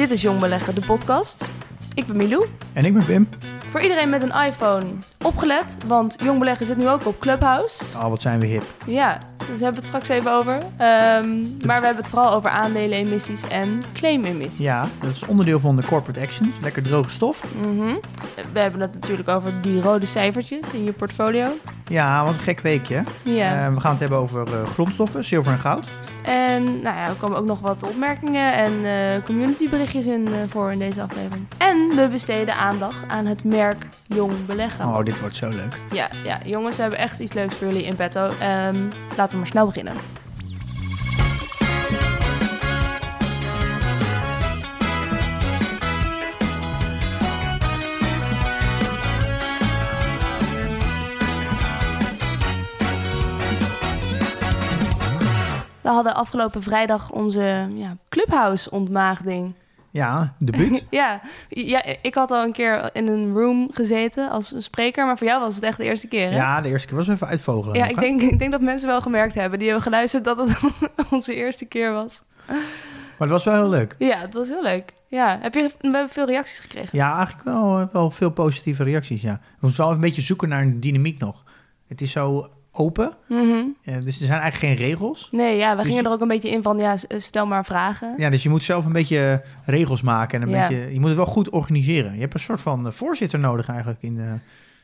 Dit is Jong Beleggen, de podcast. Ik ben Milou. En ik ben Pim. Voor iedereen met een iPhone, opgelet, want Jong Beleggen zit nu ook op Clubhouse. Oh, wat zijn we hip. Ja, we hebben het straks even over. Ehm, maar we hebben het vooral over aandelenemissies en claimemissies. Ja, dat is onderdeel van de corporate actions. Lekker droge stof. Mhm. We hebben het natuurlijk over die rode cijfertjes in je portfolio. Ja, wat een gek weekje. Ja. Eh, we gaan het hebben over eh, grondstoffen, zilver en goud. En nou ja, er komen ook nog wat opmerkingen en eh communityberichtjes in voor in deze aflevering. En we besteden aandacht aan het merk Jong Beleggen. Oh, dit wordt zo leuk. Ja, ja, jongens, we hebben echt iets leuks voor jullie in petto. Ehm, laten we maar snel beginnen. We hadden afgelopen vrijdag onze ja, Clubhouse-ontmaagding. Ja, debuut. Ja, ja, ik had al een keer in een room gezeten als spreker, maar voor jou was het echt de eerste keer. Hè? ja, de eerste keer was even uitvogelen. Ja, nog, ik denk, ik denk dat mensen wel gemerkt hebben. Die hebben geluisterd dat het onze eerste keer was. Maar het was wel heel leuk. Ja, het was heel leuk. Ja, heb je we hebben veel reacties gekregen? Ja, eigenlijk wel, wel veel positieve reacties, ja. We moeten wel een beetje zoeken naar een dynamiek nog. Het is zo open, Mhm. eh, dus er zijn eigenlijk geen regels. Nee, ja, we Dus gingen je- er ook een beetje in van, ja, s- stel maar vragen. Ja, dus je moet zelf een beetje regels maken en een Ja. beetje... Je moet het wel goed organiseren. Je hebt een soort van eh, voorzitter nodig eigenlijk in, de,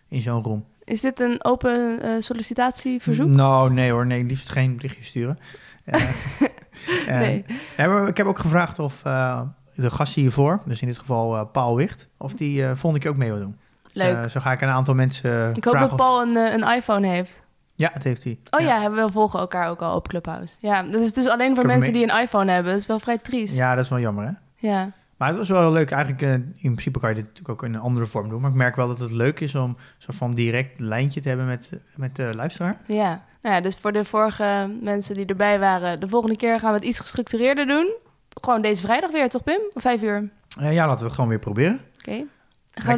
in zo'n room. Is dit een open eh, sollicitatieverzoek? Nou, nee hoor, nee, liefst geen berichtje sturen. Eh, eh, Nee. nee, maar ik heb ook gevraagd of eh, de gast hiervoor, dus in dit geval eh, Paul Wicht, of die eh volgende keer ook mee wil doen. Leuk. Eh, zo ga ik een aantal mensen eh, ik hoop dat of- Paul een, eh, een iPhone heeft. Ja, dat heeft hij. Oh ja, we volgen elkaar ook al op Clubhouse. Ja, dat is dus alleen voor mensen die een iPhone hebben. Dat is wel vrij triest. Ja, dat is wel jammer hè. Ja. Maar het was wel heel leuk. Eigenlijk, eh, in principe kan je dit natuurlijk ook in een andere vorm doen. Maar ik merk wel dat het leuk is om zo van direct lijntje te hebben met, met de luisteraar. Ja. Nou ja, dus voor de vorige mensen die erbij waren, de volgende keer gaan we het iets gestructureerder doen. Gewoon deze vrijdag weer, toch Pim? Om vijf uur. Oké. Eh, ja, laten we het gewoon weer proberen. Lekker,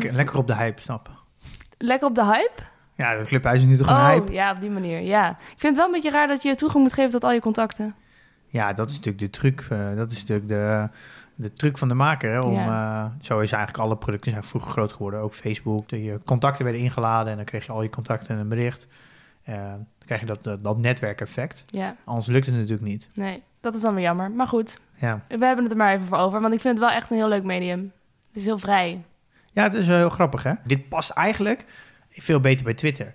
het- lekker op de hype snappen. lekker op de hype? Ja, dat clubhuis is nu toch een oh, hype. ja, op die manier. Ja. Ik vind het wel een beetje raar dat je toegang moet geven tot al je contacten. Ja, dat is natuurlijk de truc. eh, dat is natuurlijk de, de truc van de maker. Hè, om, eh, zo is eigenlijk alle producten zijn vroeger groot geworden. Ook Facebook. De, je contacten werden ingeladen en dan kreeg je al je contacten en een bericht. Eh, dan krijg je dat, dat, dat netwerkeffect. Ja, Anders lukt het natuurlijk niet. nee, dat is dan weer jammer. Maar goed, Ja, we hebben het er maar even voor over, want ik vind het wel echt een heel leuk medium. Het is heel vrij. ja het is wel heel grappig hè. Dit past eigenlijk veel beter bij Twitter.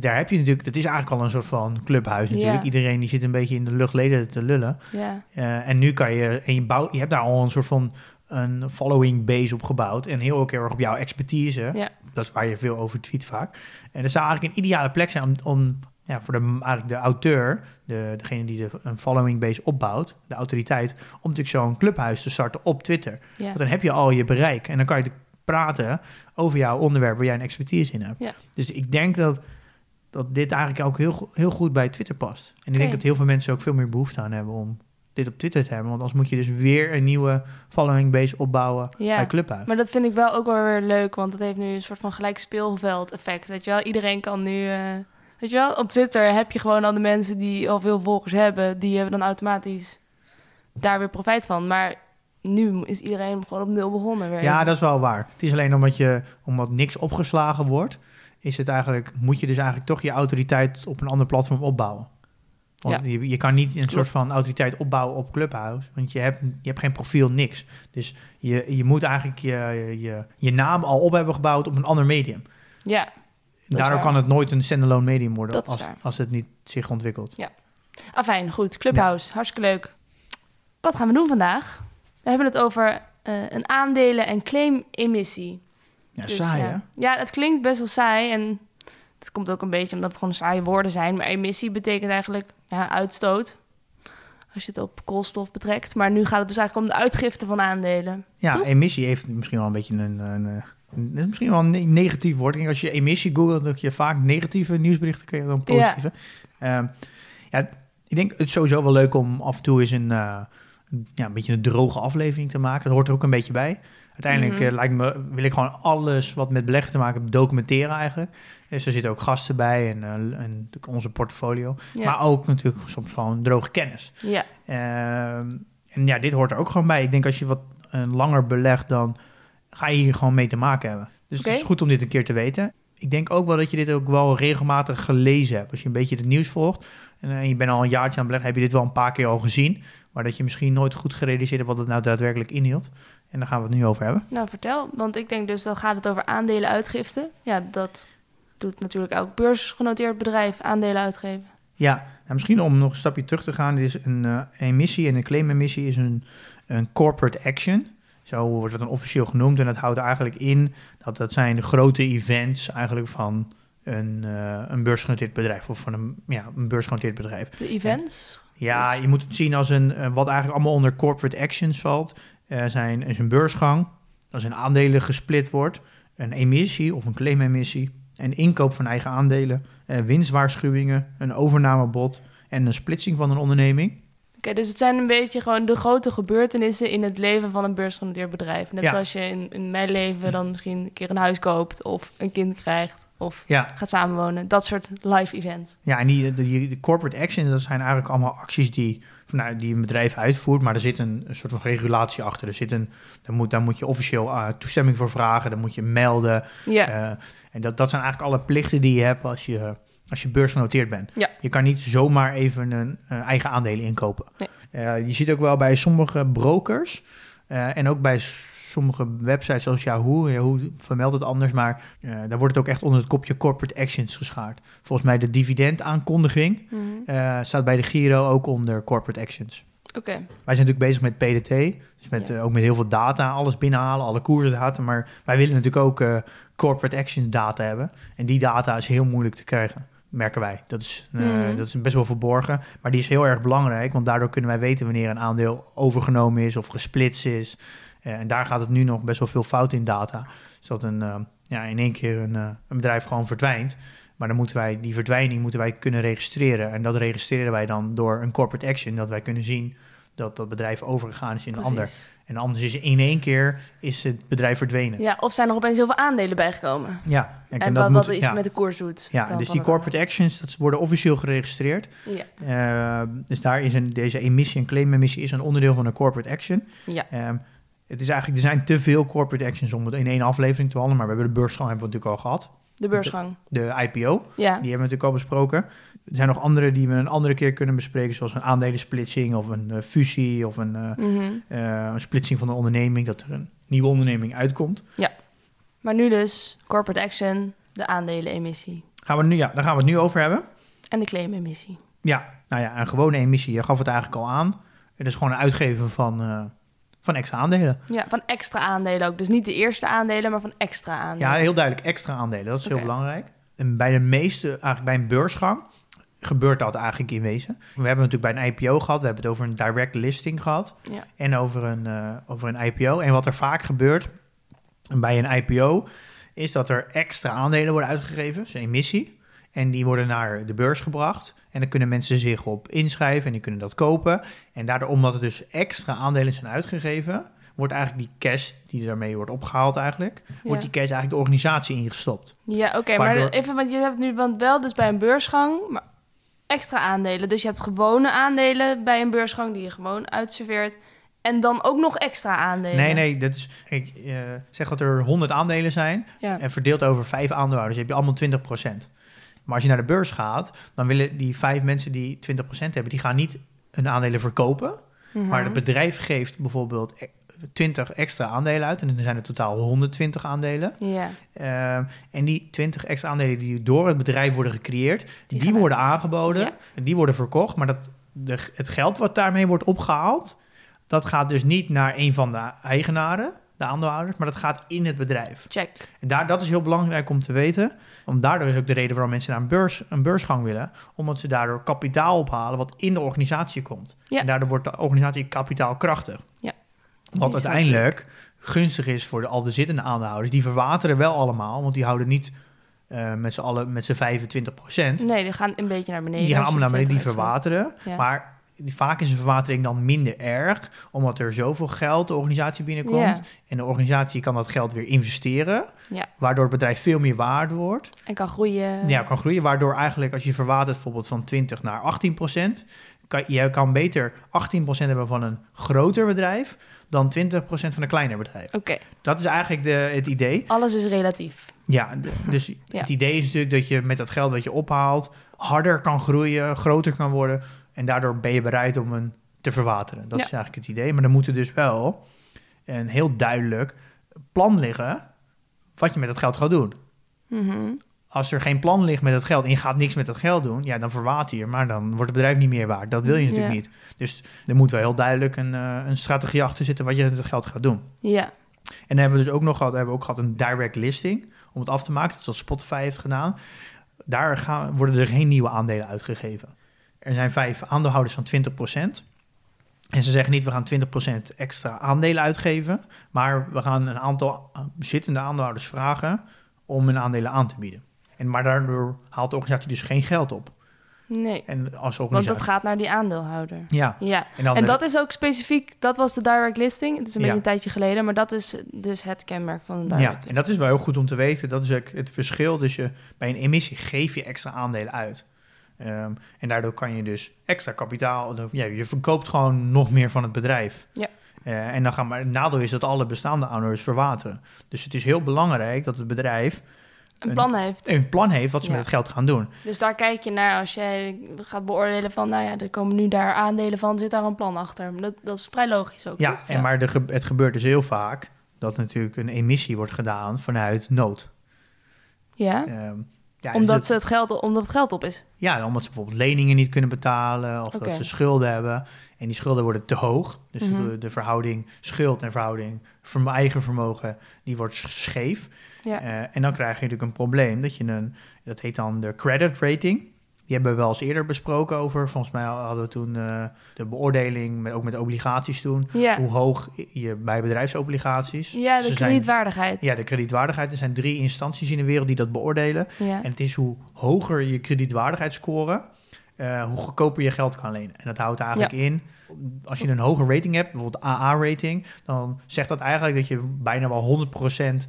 Daar heb je natuurlijk, dat is eigenlijk al een soort van clubhuis natuurlijk. Iedereen die zit een beetje in de luchtleden te lullen. Ja, Eh, en nu kan je, en je, bouwt, je hebt daar al een soort van een following base op gebouwd. En heel ook heel erg op jouw expertise. ja, Dat is waar je veel over tweet vaak. En dat zou eigenlijk een ideale plek zijn om, om ja, voor de, eigenlijk de auteur, de, degene die de, een following base opbouwt, de autoriteit, om natuurlijk zo'n clubhuis te starten op Twitter. ja. Want dan heb je al je bereik en dan kan je praten over jouw onderwerp waar jij een expertise in hebt. Ja. Dus ik denk dat, dat dit eigenlijk ook heel, heel goed bij Twitter past. En ik denk dat heel veel mensen ook veel meer behoefte aan hebben om dit op Twitter te hebben. Want anders moet je dus weer een nieuwe following base opbouwen Ja. bij Clubhuis. Maar dat vind ik wel ook wel weer leuk, want het heeft nu een soort van gelijk speelveld effect. Weet je wel, iedereen kan nu. eh, weet je wel, op Twitter heb je gewoon al de mensen die al veel volgers hebben, die hebben dan automatisch daar weer profijt van. Maar nu is iedereen gewoon op nul begonnen. Weer. Ja, dat is wel waar. Het is alleen omdat, je, omdat niks opgeslagen wordt, is het eigenlijk, moet je dus eigenlijk toch je autoriteit op een ander platform opbouwen. Want je, je kan niet een soort van autoriteit opbouwen op Clubhouse, want je hebt, je hebt geen profiel, niks. Dus je, je moet eigenlijk je, je, je naam al op hebben gebouwd op een ander medium. Ja, Daardoor kan het nooit een standalone medium worden als, waar. als het niet zich ontwikkelt. afijn, goed. Clubhouse, hartstikke leuk. Wat gaan we doen vandaag? We hebben het over eh, een aandelen- en claim-emissie. Ja, Dus, saai ja. hè? Ja, het klinkt best wel saai en het komt ook een beetje omdat het gewoon saaie woorden zijn. Maar emissie betekent eigenlijk ja, uitstoot. Als je het op koolstof betrekt. Maar nu gaat het dus eigenlijk om de uitgifte van aandelen. Ja, Toch? emissie heeft misschien wel een beetje een... een, een een- is misschien wel een ne- negatief woord. Ik denk als je emissie googelt, dat je vaak negatieve nieuwsberichten krijgt dan positieve. Ehm, ja, ik denk het is sowieso wel leuk om af en toe eens een, eh, een- ja, een beetje een droge aflevering te maken. Dat hoort er ook een beetje bij. Uiteindelijk Mhm. eh, lijkt me, wil ik gewoon alles wat met beleggen te maken heeft documenteren eigenlijk. Dus er zitten ook gasten bij en, eh, en natuurlijk onze portfolio. Ja. Maar ook natuurlijk soms gewoon droge kennis. ja. Ehm, en ja, dit hoort er ook gewoon bij. Ik denk als je wat eh, langer belegt, dan ga je hier gewoon mee te maken hebben. Dus het is goed om dit een keer te weten. Ik denk ook wel dat je dit ook wel regelmatig gelezen hebt. Als je een beetje het nieuws volgt en je bent al een jaartje aan het beleggen, heb je dit wel een paar keer al gezien. Maar dat je misschien nooit goed gerealiseerd hebt wat het nou daadwerkelijk inhield. En daar gaan we het nu over hebben. Nou, vertel. Want ik denk dus, dan gaat het over aandelenuitgifte. Ja, dat doet natuurlijk elk beursgenoteerd bedrijf aandelen uitgeven. Ja, nou, misschien om nog een stapje terug te gaan. Dit is een eh, emissie en een claimemissie is een, een corporate action. Zo wordt het dan officieel genoemd. En dat houdt eigenlijk in dat dat zijn de grote events eigenlijk van een, eh, een beursgenoteerd bedrijf. Of van een, ja, een beursgenoteerd bedrijf. De events. Ja, Dus- je moet het zien als een, eh, wat eigenlijk allemaal onder corporate actions valt. eh zijn, is een beursgang, als een aandelen gesplit wordt, een emissie of een claimemissie, een inkoop van eigen aandelen, eh, winstwaarschuwingen, een overnamebod en een splitsing van een onderneming. Oké, dus het zijn een beetje gewoon de grote gebeurtenissen in het leven van een beursgenoteerd bedrijf. Net Ja. zoals je in, in mijn leven dan misschien een keer een huis koopt of een kind krijgt of Ja, gaat samenwonen. Dat soort live events. ja en die, die, die corporate actions, dat zijn eigenlijk allemaal acties die, nou, die een bedrijf uitvoert, maar er zit een, een soort van regulatie achter. Er zit een, daar, moet, daar moet je officieel eh, toestemming voor vragen, dan moet je melden. Ja, Eh, en dat, dat zijn eigenlijk alle plichten die je hebt als je, als je beursgenoteerd bent. Ja. Je kan niet zomaar even een eigen aandelen inkopen. Nee. Eh, je ziet ook wel bij sommige brokers en ook bij sommige websites zoals Yahoo, Yahoo vermeldt het anders, maar eh, daar wordt het ook echt onder het kopje corporate actions geschaard. Volgens mij de dividendaankondiging Mhm. eh, staat bij de Giro ook onder corporate actions. oké. Wij zijn natuurlijk bezig met PDT, dus met, Ja. eh, ook met heel veel data, alles binnenhalen, alle koersdata. Maar wij willen natuurlijk ook corporate action data hebben. En die data is heel moeilijk te krijgen, merken wij. Dat is, Mhm. dat is best wel verborgen, maar die is heel erg belangrijk. Want daardoor kunnen wij weten wanneer een aandeel overgenomen is of gesplitst is. Eh, en daar gaat het nu nog best wel veel fout in data. Dus dat een, eh, ja, in één keer een, eh, een bedrijf gewoon verdwijnt. Maar dan moeten wij die verdwijning moeten wij kunnen registreren. En dat registreren wij dan door een corporate action. Dat wij kunnen zien dat dat bedrijf overgegaan is in een ander. En anders is in één keer is het bedrijf verdwenen. Ja, of zijn er opeens heel veel aandelen bijgekomen. Ja, kijk, En, dat wat, moet- wat iets ja. met de koers doet. Ja, dus die corporate actions, dat worden officieel geregistreerd. Ja, dus daar is een, deze emissie en claimemissie is een onderdeel van een corporate action. ja. Ehm, het is eigenlijk, er zijn te veel corporate actions om het in één aflevering te behandelen. Maar we hebben de beursgang hebben we natuurlijk al gehad. de beursgang. De IPO, die Ja, hebben we natuurlijk al besproken. Er zijn nog andere die we een andere keer kunnen bespreken. Zoals een aandelensplitsing of een eh, fusie of een, eh, mhm. eh, een splitsing van een onderneming. Dat er een nieuwe onderneming uitkomt. maar nu dus corporate action, de aandelenemissie Gaan we nu, ja, daar gaan we het nu over hebben. en de claimemissie. Ja, nou ja, een gewone emissie. Je gaf het eigenlijk al aan. Het is gewoon een uitgeven van, van extra aandelen. Ja, van extra aandelen ook. Dus niet de eerste aandelen, maar van extra aandelen. Ja, heel duidelijk extra aandelen. Dat is heel belangrijk. En bij de meeste, eigenlijk bij een beursgang, gebeurt dat eigenlijk in wezen. We hebben het natuurlijk bij een IPO gehad. We hebben het over een direct listing gehad. Ja. En over een, eh, over een IPO. En wat er vaak gebeurt bij een IPO, is dat er extra aandelen worden uitgegeven. Dus een emissie. En die worden naar de beurs gebracht. En dan kunnen mensen zich op inschrijven en die kunnen dat kopen. En daardoor, omdat er dus extra aandelen zijn uitgegeven, wordt eigenlijk die cash die daarmee wordt opgehaald eigenlijk, wordt die cash eigenlijk de organisatie ingestopt. Ja, oké, maar Waardoor- even, want je hebt nu want wel dus bij een beursgang maar extra aandelen. Dus je hebt gewone aandelen bij een beursgang die je gewoon uitserveert. En dan ook nog extra aandelen. Nee, nee, dat is, ik eh, zeg dat er 100 aandelen zijn Ja, en verdeeld over vijf aandeelhouders heb je allemaal 20%. Maar als je naar de beurs gaat, dan willen die vijf mensen die 20% hebben, die gaan niet hun aandelen verkopen. Mhm. Maar het bedrijf geeft bijvoorbeeld e- 20 extra aandelen uit. En dan zijn er totaal 120 aandelen. Ja, Ehm, en die 20 extra aandelen die door het bedrijf worden gecreëerd, die, worden aangeboden. Ja. En die worden verkocht. Maar dat, de, het geld wat daarmee wordt opgehaald, dat gaat dus niet naar een van de eigenaren. De aandeelhouders, maar dat gaat in het bedrijf. Check. En daar, dat is heel belangrijk om te weten. Want daardoor is ook de reden waarom mensen naar een, beurs, een beursgang willen. Omdat ze daardoor kapitaal ophalen wat in de organisatie komt. Ja. En daardoor wordt de organisatie kapitaalkrachtig. Ja. Wat uiteindelijk gunstig is voor de al bezittende aandeelhouders. Die verwateren wel allemaal, want die houden niet eh, met z'n allen met z'n 25 procent. Nee, die gaan een beetje naar beneden. Die gaan allemaal naar beneden, die 20 hebt. verwateren. Ja. Maar vaak is een verwatering dan minder erg, omdat er zoveel geld de organisatie binnenkomt. En de organisatie kan dat geld weer investeren, Ja. waardoor het bedrijf veel meer waard wordt. En kan groeien. Ja, kan groeien, waardoor eigenlijk als je verwatert bijvoorbeeld van 20 naar 18 procent, kan, je kan beter 18 procent hebben van een groter bedrijf dan 20 procent van een kleiner bedrijf. Oké, Dat is eigenlijk de, het idee. alles is relatief. Ja, dus Ja. het idee is natuurlijk dat je met dat geld wat je ophaalt harder kan groeien, groter kan worden en daardoor ben je bereid om een te verwateren. Dat Ja. is eigenlijk het idee. Maar dan moet er dus wel een heel duidelijk plan liggen wat je met dat geld gaat doen. Mhm. Als er geen plan ligt met het geld en je gaat niks met dat geld doen, ja, dan verwater je, maar dan wordt het bedrijf niet meer waard. Dat wil je natuurlijk Ja. niet. Dus er moet wel heel duidelijk een, eh, een strategie achter zitten wat je met het geld gaat doen. Ja, En dan hebben we dus ook nog gehad, hebben we ook gehad een direct listing om het af te maken, zoals Spotify heeft gedaan. Daar gaan, worden er geen nieuwe aandelen uitgegeven. Er zijn vijf aandeelhouders van 20%. En ze zeggen niet, we gaan 20% extra aandelen uitgeven. Maar we gaan een aantal zittende aandeelhouders vragen om hun aandelen aan te bieden. En, maar daardoor haalt de organisatie dus geen geld op. nee. En als Want dat gaat naar die aandeelhouder. Ja, Ja, en, de- dat is ook specifiek, dat was de direct listing. Het is een Ja. beetje een tijdje geleden, maar dat is dus het kenmerk van een direct Ja, listing. en dat is wel heel goed om te weten. Dat is ook het verschil. Dus je, bij een emissie geef je extra aandelen uit. Ehm, en daardoor kan je dus extra kapitaal... Ja, je verkoopt gewoon nog meer van het bedrijf. Ja. Eh, en dan gaan maar het nadeel is dat alle bestaande aandeelhouders verwateren. Dus het is heel belangrijk dat het bedrijf een plan heeft. een plan heeft wat ze Ja. met het geld gaan doen. Dus daar kijk je naar als jij gaat beoordelen van, nou ja, er komen nu daar aandelen van, zit daar een plan achter. Dat, dat is vrij logisch ook. Ja, toch? en maar de, het gebeurt dus heel vaak dat natuurlijk een emissie wordt gedaan vanuit nood. Ja, Ehm, ja, omdat, dus ze het geld, omdat het geld op is. Ja, omdat ze bijvoorbeeld leningen niet kunnen betalen of dat ze schulden hebben. En die schulden worden te hoog. Dus Mhm. de, de verhouding schuld en verhouding verm- eigen vermogen, die wordt sch- scheef. Ja. Eh, en dan krijg je natuurlijk een probleem dat je een, dat heet dan de credit rating. Die hebben we wel eens eerder besproken over. Volgens mij hadden we toen eh, de beoordeling, met, ook met obligaties toen. Ja, Hoe hoog je bij bedrijfsobligaties. ja de kredietwaardigheid. Ja, de kredietwaardigheid. Er zijn drie instanties in de wereld die dat beoordelen. Ja. En het is hoe hoger je kredietwaardigheidsscore, eh hoe goedkoper je geld kan lenen. En dat houdt eigenlijk in, als je een hoge rating hebt, bijvoorbeeld AA-rating, dan zegt dat eigenlijk dat je bijna wel 100%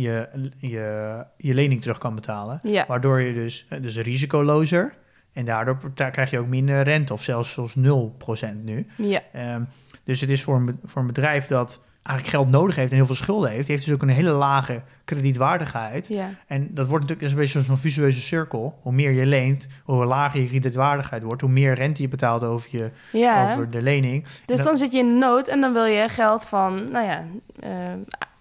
je, je, je lening terug kan betalen. Ja. Waardoor je dus, eh, dus risicolozer en daardoor daar krijg je ook minder rente of zelfs, zelfs 0% nu. ja, Ehm, dus het is voor een, voor een bedrijf dat eigenlijk geld nodig heeft en heel veel schulden heeft, heeft dus ook een hele lage kredietwaardigheid. ja. En dat wordt natuurlijk een beetje zo'n visueuze cirkel. Hoe meer je leent, hoe lager je kredietwaardigheid wordt, hoe meer rente je betaalt over, je, ja. over de lening. Dus dat- dan zit je in nood en dan wil je geld van, nou ja, eh,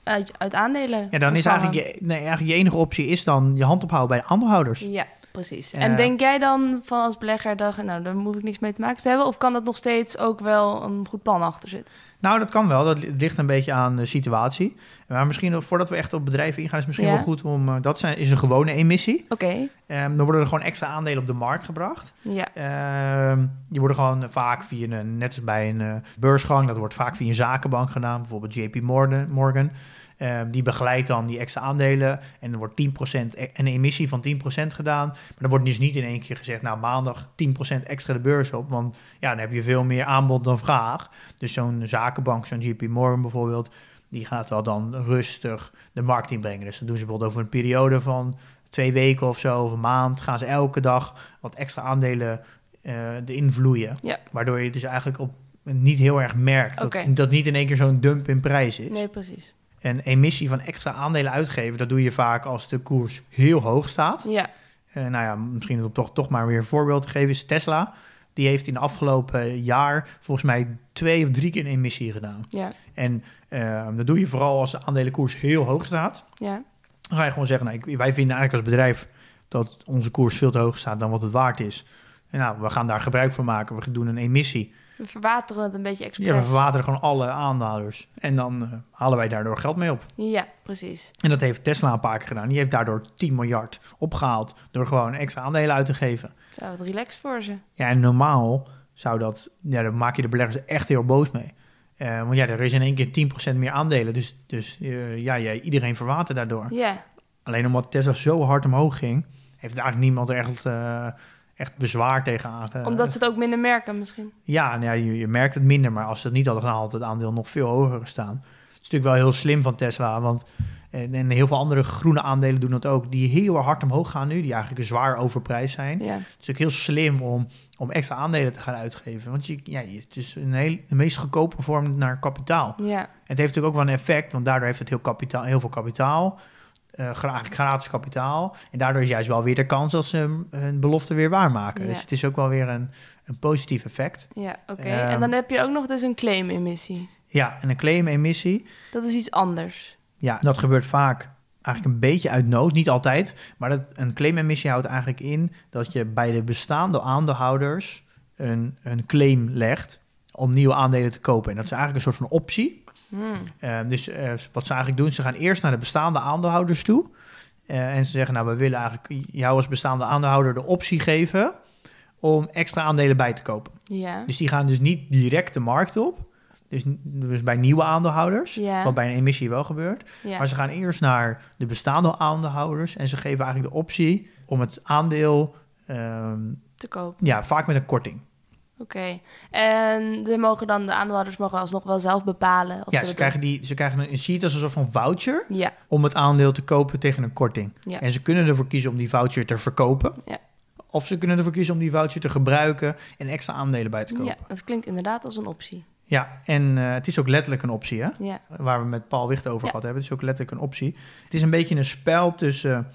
uit, uit aandelen. Ja, dan is eigenlijk je, nee, eigenlijk je enige optie is dan je hand ophouden bij de aandeelhouders. Ja, precies. En denk jij dan van als belegger, dat, nou, daar moet ik niks mee te maken te hebben? Of kan dat nog steeds ook wel een goed plan achter zitten? Nou, dat kan wel. Dat li- ligt een beetje aan de situatie. Maar misschien, voordat we echt op bedrijven ingaan, is het misschien Ja. wel goed om... eh, dat zijn, is een gewone emissie. Oké, Ehm, dan worden er gewoon extra aandelen op de markt gebracht. ja. Ehm, die worden gewoon vaak via een, net als bij een eh, beursgang, dat wordt vaak via een zakenbank gedaan, bijvoorbeeld JP Morgan. Morgan. Ehm, die begeleidt dan die extra aandelen en er wordt 10% e- een emissie van 10% gedaan. Maar dan wordt dus niet in één keer gezegd, nou maandag 10% extra de beurs op, want ja, dan heb je veel meer aanbod dan vraag. Dus zo'n zakenbank, zo'n JP Morgan bijvoorbeeld, die gaat wel dan rustig de markt inbrengen. Dus dan doen ze bijvoorbeeld over een periode van twee weken of zo, of een maand, gaan ze elke dag wat extra aandelen eh erin vloeien. Ja. Waardoor je dus eigenlijk op niet heel erg merkt dat, dat niet in één keer zo'n dump in prijs is. Nee, precies. Een emissie van extra aandelen uitgeven, dat doe je vaak als de koers heel hoog staat. Ja, Eh, nou ja, misschien om toch, toch maar weer een voorbeeld te geven, is Tesla. Die heeft in de afgelopen jaar volgens mij twee of drie keer een emissie gedaan. ja, En eh, dat doe je vooral als de aandelenkoers heel hoog staat. ja. Dan ga je gewoon zeggen, nou, ik- wij vinden eigenlijk als bedrijf dat onze koers veel te hoog staat dan wat het waard is. En nou, we gaan daar gebruik van maken. We doen een emissie. We verwateren het een beetje expres. Ja, we verwateren gewoon alle aandeelhouders. En dan eh, halen wij daardoor geld mee op. Ja, precies. En dat heeft Tesla een paar keer gedaan. Die heeft daardoor 10 miljard opgehaald door gewoon extra aandelen uit te geven. Ja, wat relaxed voor ze. Ja, en normaal zou dat, ja, dan maak je de beleggers echt heel boos mee. Eh, want ja, er is in één keer 10% meer aandelen. Dus, dus eh, ja, ja, iedereen verwatert daardoor. Ja, Alleen omdat Tesla zo hard omhoog ging, heeft eigenlijk niemand er echt, echt bezwaar tegen aange... omdat ze het ook minder merken misschien. Ja, nou ja je, je merkt het minder, maar als ze het niet hadden gedaan, had het aandeel nog veel hoger gestaan. Het is natuurlijk wel heel slim van Tesla, want en, en heel veel andere groene aandelen doen dat ook, die heel hard omhoog gaan nu, die eigenlijk zwaar overprijsd zijn. Ja, Het is natuurlijk heel slim om, om extra aandelen te gaan uitgeven, want je, ja, het is een heel, de meest goedkope vorm naar kapitaal. ja, Het heeft natuurlijk ook wel een effect, want daardoor heeft het heel, kapitaal, heel veel kapitaal. Eh, gra- eigenlijk gratis kapitaal. En daardoor is juist wel weer de kans dat ze hun- belofte weer waarmaken. Ja. Dus het is ook wel weer een, een positief effect. ja oké. Ehm. en dan heb je ook nog dus een claim-emissie. Ja, en een claim-emissie, Dat is iets anders. ja, dat gebeurt vaak eigenlijk een beetje uit nood, niet altijd. Maar dat, een claim-emissie houdt eigenlijk in dat je bij de bestaande aandeelhouders een, een claim legt om nieuwe aandelen te kopen. En dat is eigenlijk een soort van optie. Hmm. Eh, dus eh, wat ze eigenlijk doen, ze gaan eerst naar de bestaande aandeelhouders toe. Eh, en ze zeggen, nou, we willen eigenlijk jou als bestaande aandeelhouder de optie geven om extra aandelen bij te kopen. Ja. Dus die gaan dus niet direct de markt op. Dus, dus bij nieuwe aandeelhouders, Ja. wat bij een emissie wel gebeurt. ja. Maar ze gaan eerst naar de bestaande aandeelhouders en ze geven eigenlijk de optie om het aandeel, ehm, te kopen. ja, vaak met een korting. Oké. En ze mogen dan, de aandeelhouders mogen alsnog wel zelf bepalen. Of ja, ze krijgen, die, ze krijgen een, het als een soort van voucher. Ja, om het aandeel te kopen tegen een korting. Ja. En ze kunnen ervoor kiezen om die voucher te verkopen. Ja. Of ze kunnen ervoor kiezen om die voucher te gebruiken en extra aandelen bij te kopen. ja, dat klinkt inderdaad als een optie. Ja, en eh, het is ook letterlijk een optie, hè? Ja, Waar we met Paul Wicht over gehad hebben. Het is ook letterlijk een optie. Het is een beetje een spel tussen...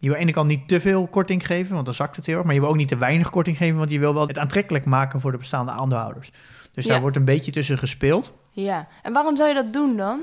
je wil aan de ene kant niet te veel korting geven, want dan zakt het heel erg. Maar je wil ook niet te weinig korting geven, want je wil wel het aantrekkelijk maken voor de bestaande aandeelhouders. Dus Ja. daar wordt een beetje tussen gespeeld. ja. En waarom zou je dat doen dan?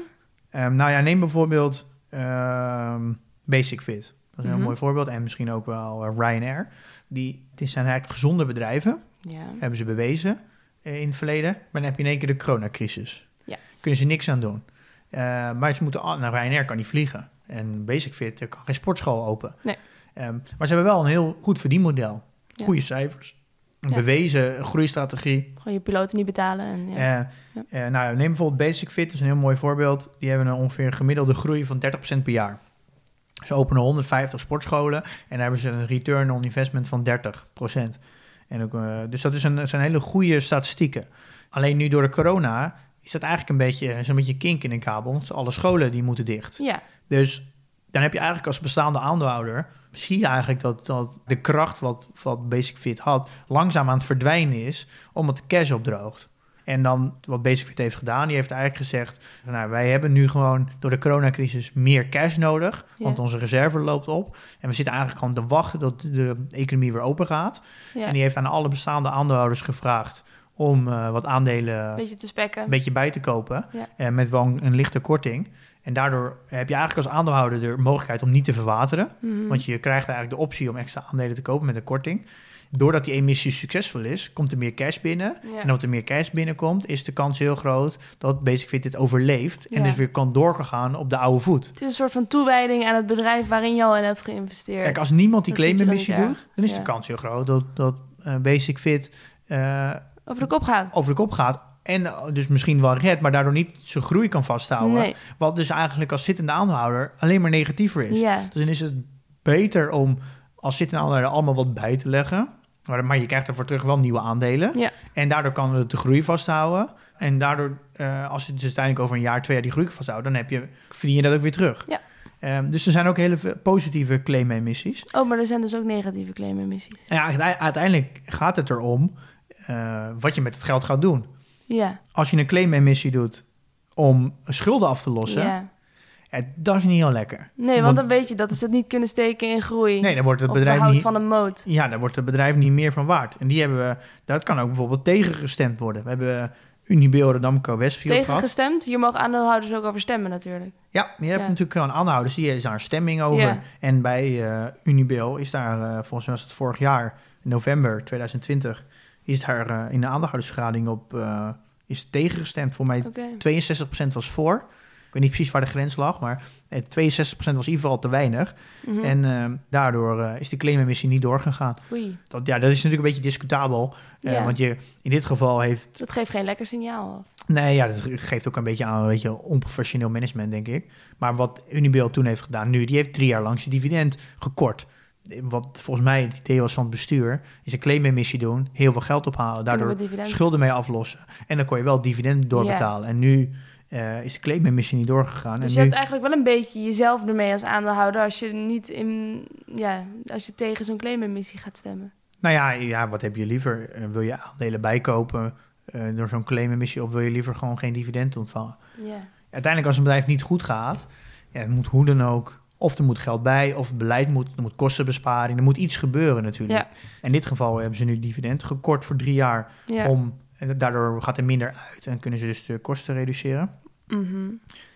Ehm, nou ja, neem bijvoorbeeld ehm, Basic Fit. Dat is een heel Mhm. mooi voorbeeld. En misschien ook wel eh, Ryanair. Die, het zijn eigenlijk gezonde bedrijven, Ja, hebben ze bewezen eh, in het verleden. Maar dan heb je in één keer de coronacrisis. Ja. Kunnen ze niks aan doen. Eh, maar ze moeten, al- nou, Ryanair kan niet vliegen. En Basic Fit, er kan geen sportschool open. Nee. Ehm, maar ze hebben wel een heel goed verdienmodel. Ja. Goede cijfers. Een Ja. bewezen groeistrategie. gewoon je piloten niet betalen. En, ja. Eh, nou, neem bijvoorbeeld Basic Fit, dat is een heel mooi voorbeeld. Die hebben een ongeveer gemiddelde groei van 30% per jaar. Ze openen 150 sportscholen en daar hebben ze een return on investment van 30%. En ook, eh, dus dat is een, zijn hele goede statistieken. Alleen nu door de corona is dat eigenlijk een beetje, een beetje kink in een kabel. Want alle scholen die moeten dicht. ja, Dus dan heb je eigenlijk als bestaande aandeelhouder... zie je eigenlijk dat, dat de kracht wat, wat Basic Fit had... langzaam aan het verdwijnen is, omdat de cash opdroogt. En dan wat Basic Fit heeft gedaan, die heeft eigenlijk gezegd... Nou, wij hebben nu gewoon door de coronacrisis meer cash nodig... want onze reserve loopt op. En we zitten eigenlijk gewoon te wachten tot de economie weer open gaat. ja. En die heeft aan alle bestaande aandeelhouders gevraagd... om eh, wat aandelen beetje te spekken. een beetje bij te kopen. Ja. eh, met wel een, een lichte korting. En daardoor heb je eigenlijk als aandeelhouder de mogelijkheid om niet te verwateren. Mhm. Want je krijgt eigenlijk de optie om extra aandelen te kopen met een korting. Doordat die emissie succesvol is, komt er meer cash binnen. Ja. En omdat er meer cash binnenkomt, is de kans heel groot dat Basic Fit dit overleeft. En Ja. dus weer kan doorgaan op de oude voet. Het is een soort van toewijding aan het bedrijf waarin je al in hebt geïnvesteerd. Kijk, als niemand die claimemissie niet doet, dan is Ja. de kans heel groot dat, dat eh, Basic Fit eh, Over de kop gaat. over de kop gaat. En eh, dus misschien wel redt, maar daardoor niet zijn groei kan vasthouden. Nee. Wat dus eigenlijk als zittende aandeelhouder alleen maar negatiever is. Dus dan is het beter om als zittende aandeelhouder allemaal wat bij te leggen. Maar, maar je krijgt daarvoor terug wel nieuwe aandelen. En daardoor kan het de groei vasthouden. En daardoor, eh, als je dus uiteindelijk over een jaar, twee jaar die groei vasthoudt, dan heb je, verdien je dat ook weer terug. Ehm, dus er zijn ook hele positieve claim-emissies. Oh, maar er zijn dus ook negatieve claim-emissies. Ja, uite- uiteindelijk gaat het erom eh, wat je met het geld gaat doen. Ja. Als je een claim-emissie doet om schulden af te lossen, ja. eh, dat is niet heel lekker. Nee, want Want- dan weet je dat ze het niet kunnen steken in groei. Nee, dan wordt het bedrijf niet... van een moot. Ja, daar wordt het bedrijf niet meer van waard. En die hebben we, dat kan ook bijvoorbeeld tegengestemd worden. We hebben Unibail, Rodamco, Westfield. Tegengestemd. Hier mogen aandeelhouders ook over stemmen natuurlijk. Ja, je hebt Ja. natuurlijk gewoon aanhouders, die is daar een stemming over. Ja. En bij Unibail is daar, eh, volgens mij was het vorig jaar, november 2020, is daar eh, in de aandeelhoudersvergadering op uh, is tegengestemd. Voor mij Oké. 62% was voor. Ik weet niet precies waar de grens lag, maar eh, 62% was in ieder geval te weinig. Mhm. En eh, daardoor eh, is de claimemissie niet doorgegaan. Oei, Dat, ja, dat is natuurlijk een beetje discutabel. eh, Ja. Want je, in dit geval heeft... dat geeft geen lekker signaal af. Nee, ja, dat geeft ook een beetje aan een beetje onprofessioneel management, denk ik. Maar wat Unibail toen heeft gedaan nu, die heeft drie jaar lang zijn dividend gekort. Wat volgens mij het idee was van het bestuur, is een claimemissie doen, heel veel geld ophalen, daardoor schulden mee aflossen. En dan kon je wel dividend doorbetalen. En nu eh, is de claimemissie niet doorgegaan. Dus en je nu, hebt eigenlijk wel een beetje jezelf ermee als aandeelhouder als je niet in, ja, als je tegen zo'n claimemissie gaat stemmen. Nou ja, ja, wat heb je liever? Eh, wil je aandelen bijkopen eh, door zo'n claimemissie of wil je liever gewoon geen dividend ontvangen? Ja. Uiteindelijk als een bedrijf niet goed gaat, ja, het moet hoe dan ook, of er moet geld bij, of het beleid moet, er moet kostenbesparing, er moet iets gebeuren natuurlijk. Ja. In dit geval hebben ze nu dividend gekort voor drie jaar, Ja. om, en daardoor gaat er minder uit en kunnen ze dus de kosten reduceren. Mhm.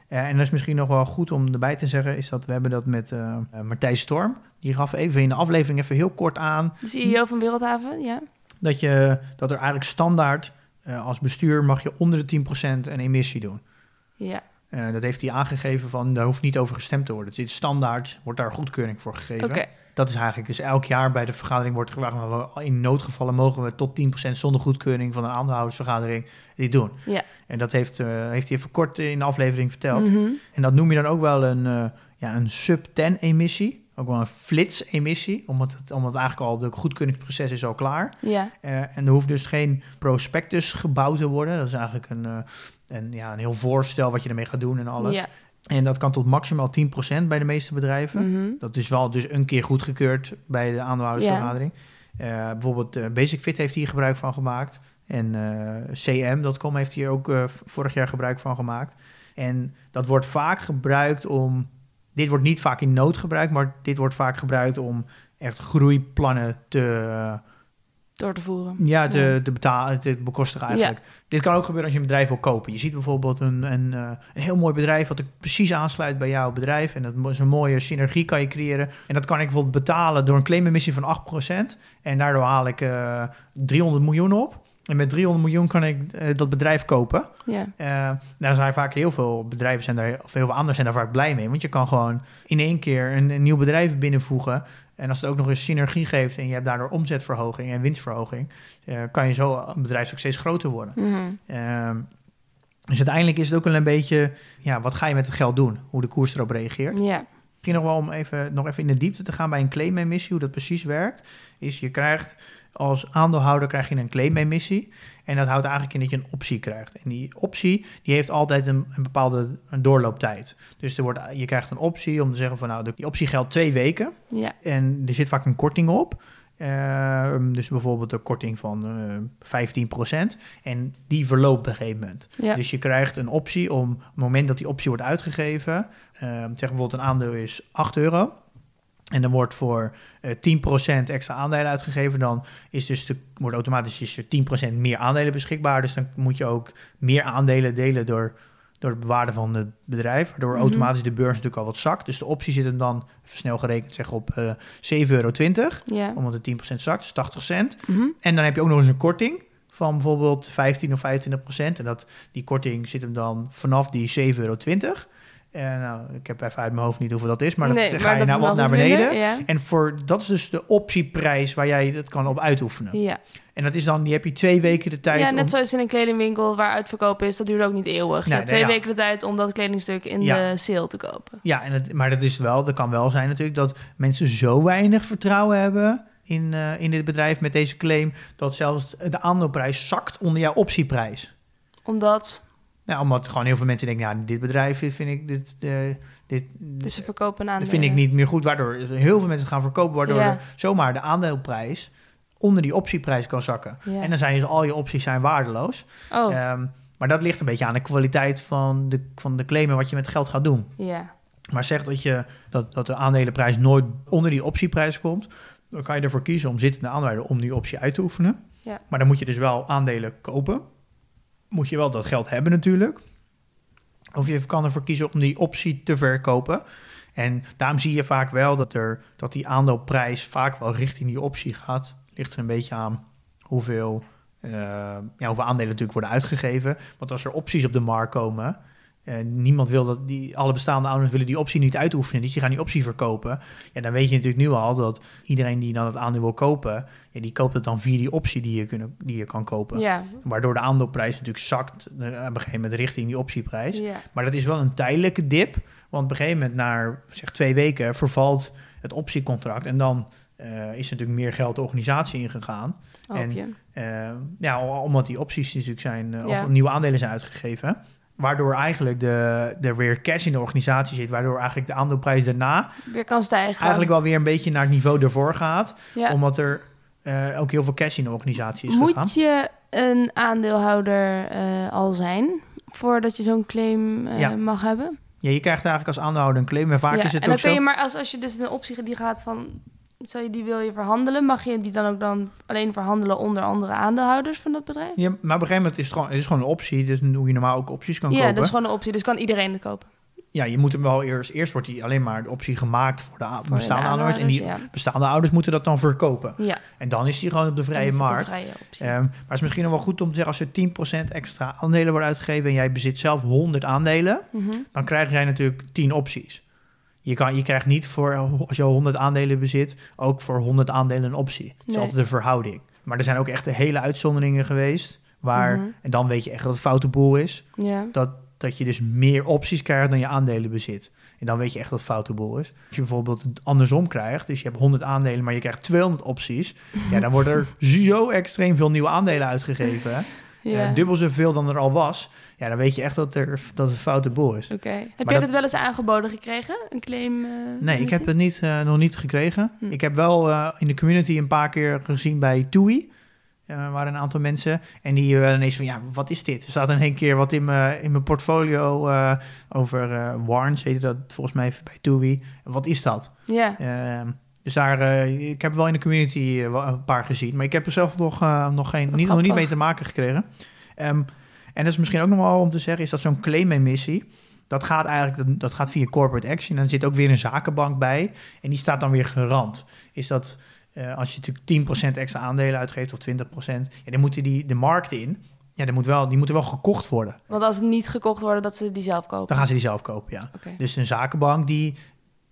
En dat is misschien nog wel goed om erbij te zeggen, is dat we hebben dat met eh, Martijn Storm. Die gaf even in de aflevering even heel kort aan De CEO van Wereldhaven, ja. dat, je, dat er eigenlijk standaard eh, als bestuur mag je onder de 10% een emissie doen. Ja, Eh, dat heeft hij aangegeven van, daar hoeft niet over gestemd te worden. Het is standaard, wordt daar goedkeuring voor gegeven. Dat is eigenlijk, dus elk jaar bij de vergadering wordt gevraagd, maar in noodgevallen mogen we tot 10% zonder goedkeuring van een aandeelhoudersvergadering dit doen. Ja. En dat heeft, eh, heeft hij even kort in de aflevering verteld. Mhm. En dat noem je dan ook wel een, eh, ja, een sub-10 emissie. Ook wel een flits-emissie, omdat het, omdat eigenlijk al de goedkeuringsproces is al klaar. Ja, Eh, en er hoeft dus geen prospectus gebouwd te worden. Dat is eigenlijk een, een, ja, een heel voorstel wat je ermee gaat doen en alles. ja. En dat kan tot maximaal 10% bij de meeste bedrijven. Mhm. Dat is wel dus een keer goedgekeurd bij de aandeelhoudersvergadering. Eh, bijvoorbeeld Basic Fit heeft hier gebruik van gemaakt. En CM.com heeft hier ook vorig jaar gebruik van gemaakt. En dat wordt vaak gebruikt om... Dit wordt niet vaak in nood gebruikt, maar dit wordt vaak gebruikt om echt groeiplannen te, eh, Door te voeren. ja, te, Ja. te betalen, te bekostigen eigenlijk. Dit kan ook gebeuren als je een bedrijf wil kopen. Je ziet bijvoorbeeld een, een, eh, een heel mooi bedrijf wat er precies aansluit bij jouw bedrijf. En dat is een mooie synergie kan je creëren. En dat kan ik bijvoorbeeld betalen door een claimemissie van 8%. En daardoor haal ik eh 300 miljoen op. En met 300 miljoen kan ik eh, dat bedrijf kopen. Ja, Eh daar zijn vaak heel veel bedrijven, zijn daar, of heel veel anderen zijn daar vaak blij mee. Want je kan gewoon in één keer een, een nieuw bedrijf binnenvoegen. En als het ook nog eens synergie geeft en je hebt daardoor omzetverhoging en winstverhoging, eh, kan je zo een bedrijf ook steeds groter worden. Mhm. Ehm, dus uiteindelijk is het ook wel een beetje, ja, wat ga je met het geld doen? Hoe de koers erop reageert. ja. Misschien nog wel om even, nog even in de diepte te gaan bij een claimemissie, hoe dat precies werkt. Is je krijgt als aandeelhouder krijg je een claimemissie. En dat houdt eigenlijk in dat je een optie krijgt. En die optie die heeft altijd een, een bepaalde een doorlooptijd. Dus er wordt, je krijgt een optie om te zeggen van nou, die optie geldt twee weken. ja. En er zit vaak een korting op. Ehm, dus bijvoorbeeld een korting van eh 15%. En die verloopt op een gegeven moment. ja. Dus je krijgt een optie om, op het moment dat die optie wordt uitgegeven, ehm, zeg bijvoorbeeld een aandeel is 8 euro. En dan wordt voor eh 10% extra aandelen uitgegeven. Dan is dus de, wordt automatisch is er 10% meer aandelen beschikbaar. Dus dan moet je ook meer aandelen delen door, door het bewaarden van het bedrijf. Waardoor Mhm. automatisch de beurs natuurlijk al wat zakt. Dus de optie zit hem dan, even snel gerekend, zeg op eh 7,20 euro. ja. Omdat het 10% zakt, dus 80 cent. Mhm. En dan heb je ook nog eens een korting van bijvoorbeeld 15 of 25 procent. En dat, die korting zit hem dan vanaf die 7,20 euro. En nou, ik heb even uit mijn hoofd niet hoeveel dat is, maar dat Nee, ga maar je dat nou wat naar beneden. minder, Ja. En voor, dat is dus de optieprijs waar jij dat kan op uitoefenen. Ja. En dat is dan, die heb je twee weken de tijd ja, om... net zoals in een kledingwinkel waar uitverkoop is, dat duurt ook niet eeuwig. je Nee, hebt twee nee, ja. weken de tijd om dat kledingstuk in Ja. de sale te kopen. Ja, en het, maar dat is wel, dat kan wel zijn natuurlijk dat mensen zo weinig vertrouwen hebben in, eh, in dit bedrijf met deze claim, dat zelfs de aandeelprijs zakt onder jouw optieprijs. Omdat, Nou, omdat gewoon heel veel mensen denken, ja, dit bedrijf, dit vind ik, dit, eh, dit, dus ze verkopen een dat vind ik niet meer goed. Waardoor heel veel mensen gaan verkopen, waardoor Ja. zomaar de aandeelprijs onder die optieprijs kan zakken. Ja. En dan zijn dus al je opties zijn waardeloos. Oh, Ehm, maar dat ligt een beetje aan de kwaliteit van de, van de claim en wat je met geld gaat doen. ja. Maar zeg dat, je, dat, dat de aandelenprijs nooit onder die optieprijs komt, dan kan je ervoor kiezen om zittende aandelen om die optie uit te oefenen. Ja. Maar dan moet je dus wel aandelen kopen. Moet je wel dat geld hebben natuurlijk. Of je kan ervoor kiezen om die optie te verkopen. En daarom zie je vaak wel dat, er, dat die aandeelprijs vaak wel richting die optie gaat. Ligt er een beetje aan hoeveel eh, ja, hoeveel aandelen natuurlijk worden uitgegeven. Want als er opties op de markt komen, eh, niemand wil dat die, alle bestaande ouders willen die optie niet uitoefenen, dus die gaan die optie verkopen. Ja, dan weet je natuurlijk nu al dat iedereen die dan het aandeel wil kopen, ja, die koopt het dan via die optie die je, kunnen, die je kan kopen. Ja, Waardoor de aandeelprijs natuurlijk zakt eh, op een gegeven moment richting die optieprijs. ja. Maar dat is wel een tijdelijke dip. Want op een gegeven moment, na zeg, twee weken, vervalt het optiecontract. En dan eh, is er natuurlijk meer geld de organisatie ingegaan. Hoop En- je. Eh, ja, omdat die opties natuurlijk zijn, of nieuwe aandelen zijn uitgegeven. Waardoor eigenlijk de, er weer cash in de organisatie zit. Waardoor eigenlijk de aandeelprijs daarna Weer kan stijgen. eigenlijk wel weer een beetje naar het niveau ervoor gaat. ja. Omdat er eh, ook heel veel cash in de organisatie is gegaan. Moet je een aandeelhouder eh, al zijn voordat je zo'n claim eh, Ja. mag hebben? Ja, je krijgt eigenlijk als aandeelhouder een claim. En vaak ja. is het en dan ook kun zo... je maar als, als je dus een optie die gaat van, stel je die wil je verhandelen, mag je die dan ook dan alleen verhandelen onder andere aandeelhouders van dat bedrijf? Ja, maar op een gegeven moment is het gewoon, het is gewoon een optie. Dus hoe je normaal ook opties kan ja, kopen. dat is gewoon een optie, dus kan iedereen het kopen. Ja, je moet hem wel eerst... Eerst wordt die alleen maar de optie gemaakt voor de Voor bestaande de aandeelhouders. En die bestaande ouders moeten dat dan verkopen. Ja, ja. En dan is die gewoon op de vrije markt. vrije. Ehm, maar het is misschien nog wel goed om te zeggen... als er 10% extra aandelen worden uitgegeven... en jij bezit zelf 100 aandelen... Mhm. dan krijg jij natuurlijk 10 opties. Je, kan, je krijgt niet voor, als je al 100 aandelen bezit... ook voor 100 aandelen een optie. Het is Nee. altijd een verhouding. Maar er zijn ook echt hele uitzonderingen geweest... waar, Mhm. en dan weet je echt dat het foute boel is... Ja. dat, dat je dus meer opties krijgt dan je aandelen bezit. En dan weet je echt dat het foute boel is. Als je bijvoorbeeld andersom krijgt, dus je hebt 100 aandelen, maar je krijgt 200 opties, ja, dan worden er zo extreem veel nieuwe aandelen uitgegeven. hè. ja. Eh, dubbel zoveel dan er al was. Ja, dan weet je echt dat, er, dat het foute boel is. Oké. Heb Maar jij dat- dat wel eens aangeboden gekregen? Een claim? eh, Nee, ik heb het niet, eh, nog niet gekregen. Hm. Ik heb wel eh, in de community een paar keer gezien bij TUI. Waren een aantal mensen en die uh, ineens van, ja, wat is dit? Er staat in één keer wat in mijn, in mijn portfolio over eh warrants, heet dat volgens mij bij TUI. Wat is dat? Ja. Ehm, dus daar, eh, ik heb wel in de community een paar gezien, maar ik heb er zelf nog, nog, geen, niet, nog niet mee te maken gekregen. Ehm, en dat is misschien ook nog wel om te zeggen, is dat zo'n claim-emissie, dat gaat eigenlijk dat, gaat via corporate action. En er zit ook weer een zakenbank bij. En die staat dan weer garant. Is dat eh, als je natuurlijk 10% extra aandelen uitgeeft of 20%, ja, dan moeten die de markt in. Ja, die, moet wel, die moeten wel gekocht worden. Want als het niet gekocht worden, dat ze die zelf kopen. Dan gaan ze die zelf kopen, ja. Dus een zakenbank die,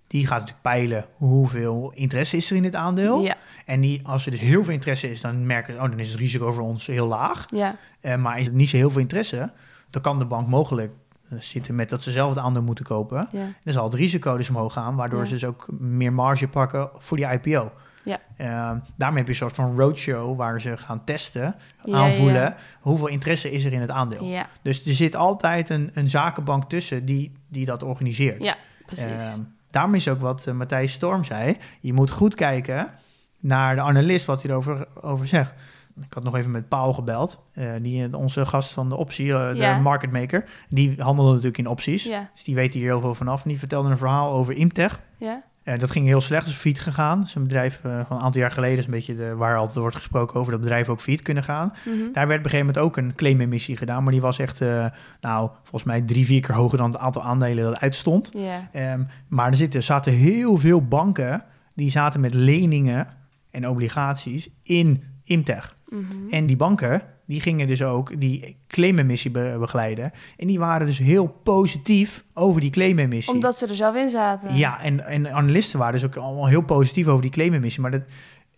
die gaat natuurlijk peilen hoeveel interesse is er in dit aandeel. Ja, En die, als er dus heel veel interesse is, dan merken ze, oh, dan is het risico voor ons heel laag. ja, Eh, maar is er niet zo heel veel interesse, dan kan de bank mogelijk eh, zitten met dat ze zelf het aandeel moeten kopen. ja. Dan zal het risico dus omhoog gaan, waardoor Ja. ze dus ook meer marge pakken voor die IPO. Ja. Eh, daarmee heb je een soort van roadshow waar ze gaan testen, Ja, aanvoelen hoeveel interesse is er in het aandeel. Dus er zit altijd een, een zakenbank tussen die, die dat organiseert. ja, precies. Ehm, daarom is ook wat eh, Matthijs Storm zei. Je moet goed kijken naar de analist wat hij erover over zegt. Ik had nog even met Paul gebeld. eh, die, onze gast van de optie, eh, de market maker. Die handelde natuurlijk in opties. Dus die weet hier heel veel vanaf. En die vertelde een verhaal over Imtech. ja, Eh, dat ging heel slecht. Dus failliet gegaan. Is een bedrijf eh, van een aantal jaar geleden. is een beetje de, waar altijd wordt gesproken over dat bedrijven ook failliet kunnen gaan. mhm. Daar werd op een gegeven moment ook een claimemissie gedaan. Maar die was echt, eh, nou, volgens mij drie, vier keer hoger dan het aantal aandelen dat uitstond. Ehm, maar er zitten, zaten heel veel banken die zaten met leningen en obligaties in Imtech. mhm. En die banken die gingen dus ook die claimemissie be- begeleiden. En die waren dus heel positief over die claimemissie. Omdat ze er zelf in zaten. Ja, en, en analisten waren dus ook allemaal heel positief over die claimemissie. Maar dat,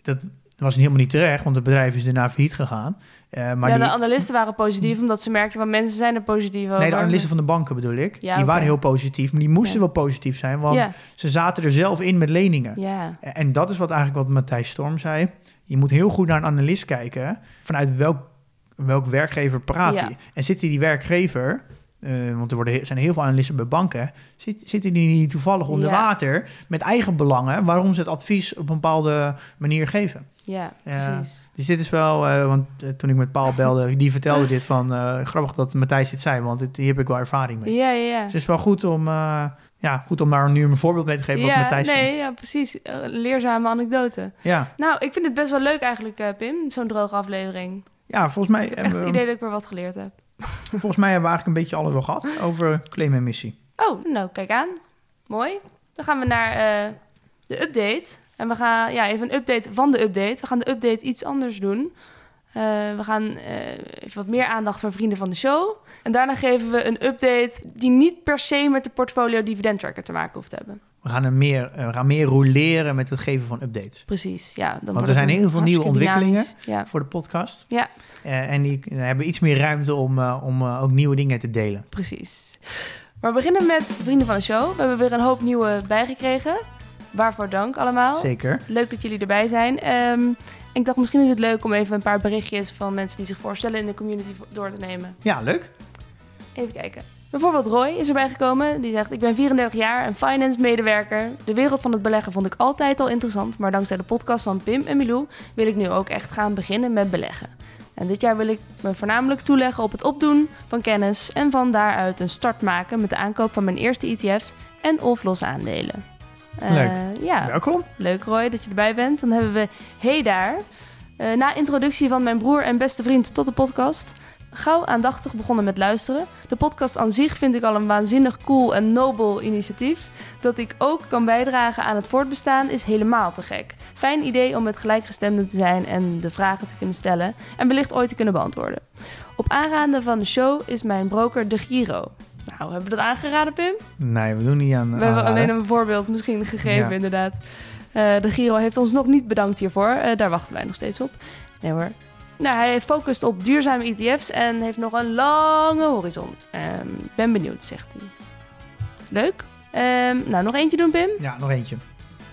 dat was helemaal niet terecht, want het bedrijf is daarna failliet gegaan. Eh, maar ja, die, de analisten waren positief omdat ze merkten van mensen zijn er positief over. nee, de analisten van de banken bedoel ik. Ja, die waren heel positief, maar die moesten Ja. wel positief zijn. Want Ja, ze zaten er zelf in met leningen. ja, En dat is wat eigenlijk wat Matthijs Storm zei. Je moet heel goed naar een analist kijken. Vanuit welk, welk werkgever praat Ja. hij? En zit die werkgever... eh, want er worden, zijn heel veel analisten bij banken. Zit, zitten die niet toevallig onder Ja. water met eigen belangen... waarom ze het advies op een bepaalde manier geven? ja, precies. Dus dit is wel... eh, want eh, toen ik met Paul belde, die vertelde dit van... grappig dat Matthijs dit zei, want dit, hier heb ik wel ervaring mee. Ja, ja, ja. Dus het is wel goed om, ja, goed om daar nu een voorbeeld mee te geven wat ja, Matthijs zei. nee, ja, precies. Leerzame anekdote. Ja. Nou, ik vind het best wel leuk eigenlijk, Pim, zo'n droge aflevering. Ja, volgens mij Ik heb echt het idee dat ik weer wat geleerd heb. Volgens mij hebben we eigenlijk een beetje alles wel gehad over claimemissie. Oh, nou, kijk aan. Mooi. Dan gaan we naar eh, de update. En we gaan, ja, even een update van de update. We gaan de update iets anders doen. Eh, we gaan eh, even wat meer aandacht voor vrienden van de show. En daarna geven we een update die niet per se met de portfolio dividend tracker te maken hoeft te hebben. We gaan, er meer, eh, we gaan meer roleren met het geven van updates. Precies, ja. Dan Want er zijn heel veel nieuwe ontwikkelingen. Ja, voor de podcast. Ja. Eh, en die eh, hebben iets meer ruimte om, om ook nieuwe dingen te delen. precies. Maar we beginnen met de vrienden van de show. We hebben weer een hoop nieuwe bijgekregen. Waarvoor dank allemaal. Zeker. Leuk dat jullie erbij zijn. Ehm, ik dacht misschien is het leuk om even een paar berichtjes van mensen die zich voorstellen in de community door te nemen. Ja, leuk. Even kijken. Bijvoorbeeld Roy is erbij gekomen. Die zegt: Ik ben 34 jaar en finance medewerker. De wereld van het beleggen vond ik altijd al interessant. Maar dankzij de podcast van Pim en Milou wil ik nu ook echt gaan beginnen met beleggen. En dit jaar wil ik me voornamelijk toeleggen op het opdoen van kennis. En van daaruit een start maken met de aankoop van mijn eerste ETF's en of losse aandelen. Eh, Leuk. ja, Welkom. Leuk Roy dat je erbij bent. Dan hebben we Hey daar. Eh, na introductie van mijn broer en beste vriend tot de podcast. Gauw aandachtig begonnen met luisteren. De podcast aan zich vind ik al een waanzinnig cool en nobel initiatief. Dat ik ook kan bijdragen aan het voortbestaan is helemaal te gek. Fijn idee om met gelijkgestemden te zijn en de vragen te kunnen stellen. En wellicht ooit te kunnen beantwoorden. Op aanraden van de show is mijn broker De Giro. Nou, hebben we dat aangeraden Pim? Nee, we doen niet aan. We hebben alleen een voorbeeld misschien gegeven, Ja. inderdaad. Eh, de Giro heeft ons nog niet bedankt hiervoor. Eh, daar wachten wij nog steeds op. Nee hoor. Nou, hij focust op duurzame ETF's en heeft nog een lange horizon. Ehm, ben benieuwd, zegt hij. Leuk. Ehm, nou, nog eentje doen, Pim. Ja, nog eentje.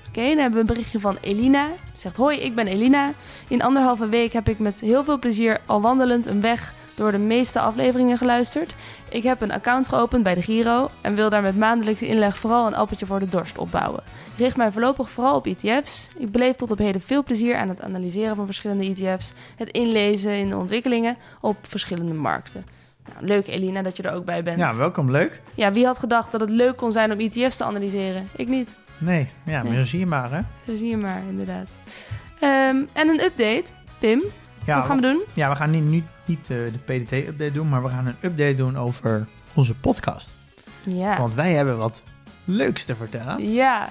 Oké, dan hebben we een berichtje van Elina. Ze zegt, hoi, ik ben Elina. In anderhalve week heb ik met heel veel plezier al wandelend een weg door de meeste afleveringen geluisterd. Ik heb een account geopend bij de Giro en wil daar met maandelijkse inleg vooral een appeltje voor de dorst opbouwen. Ik richt mij voorlopig vooral op ETF's. Ik beleef tot op heden veel plezier aan het analyseren van verschillende ETF's, het inlezen in de ontwikkelingen op verschillende markten. Nou, leuk Elina dat je er ook bij bent. Ja, welkom. Leuk. Ja, wie had gedacht dat het leuk kon zijn om ETF's te analyseren? Ik niet. Nee, ja, maar Nee. zo zie je maar, hè. Zo zie je maar, inderdaad. Ehm, en een update, Pim. Ja, Wat gaan we doen? Ja, we gaan niet, niet, niet eh, de PDT-update doen, maar we gaan een update doen over onze podcast. Ja. Want wij hebben wat leuks te vertellen. Ja.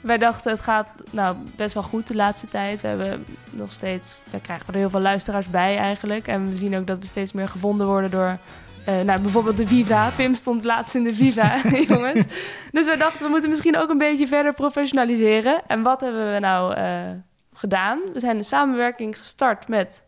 Wij dachten, het gaat nou, best wel goed de laatste tijd. We hebben nog steeds, daar krijgen we er heel veel luisteraars bij eigenlijk. En we zien ook dat we steeds meer gevonden worden door, eh, nou, bijvoorbeeld de Viva. Pim stond laatst in de Viva, jongens. Dus wij dachten, we moeten misschien ook een beetje verder professionaliseren. En wat hebben we nou eh, gedaan? We zijn een samenwerking gestart met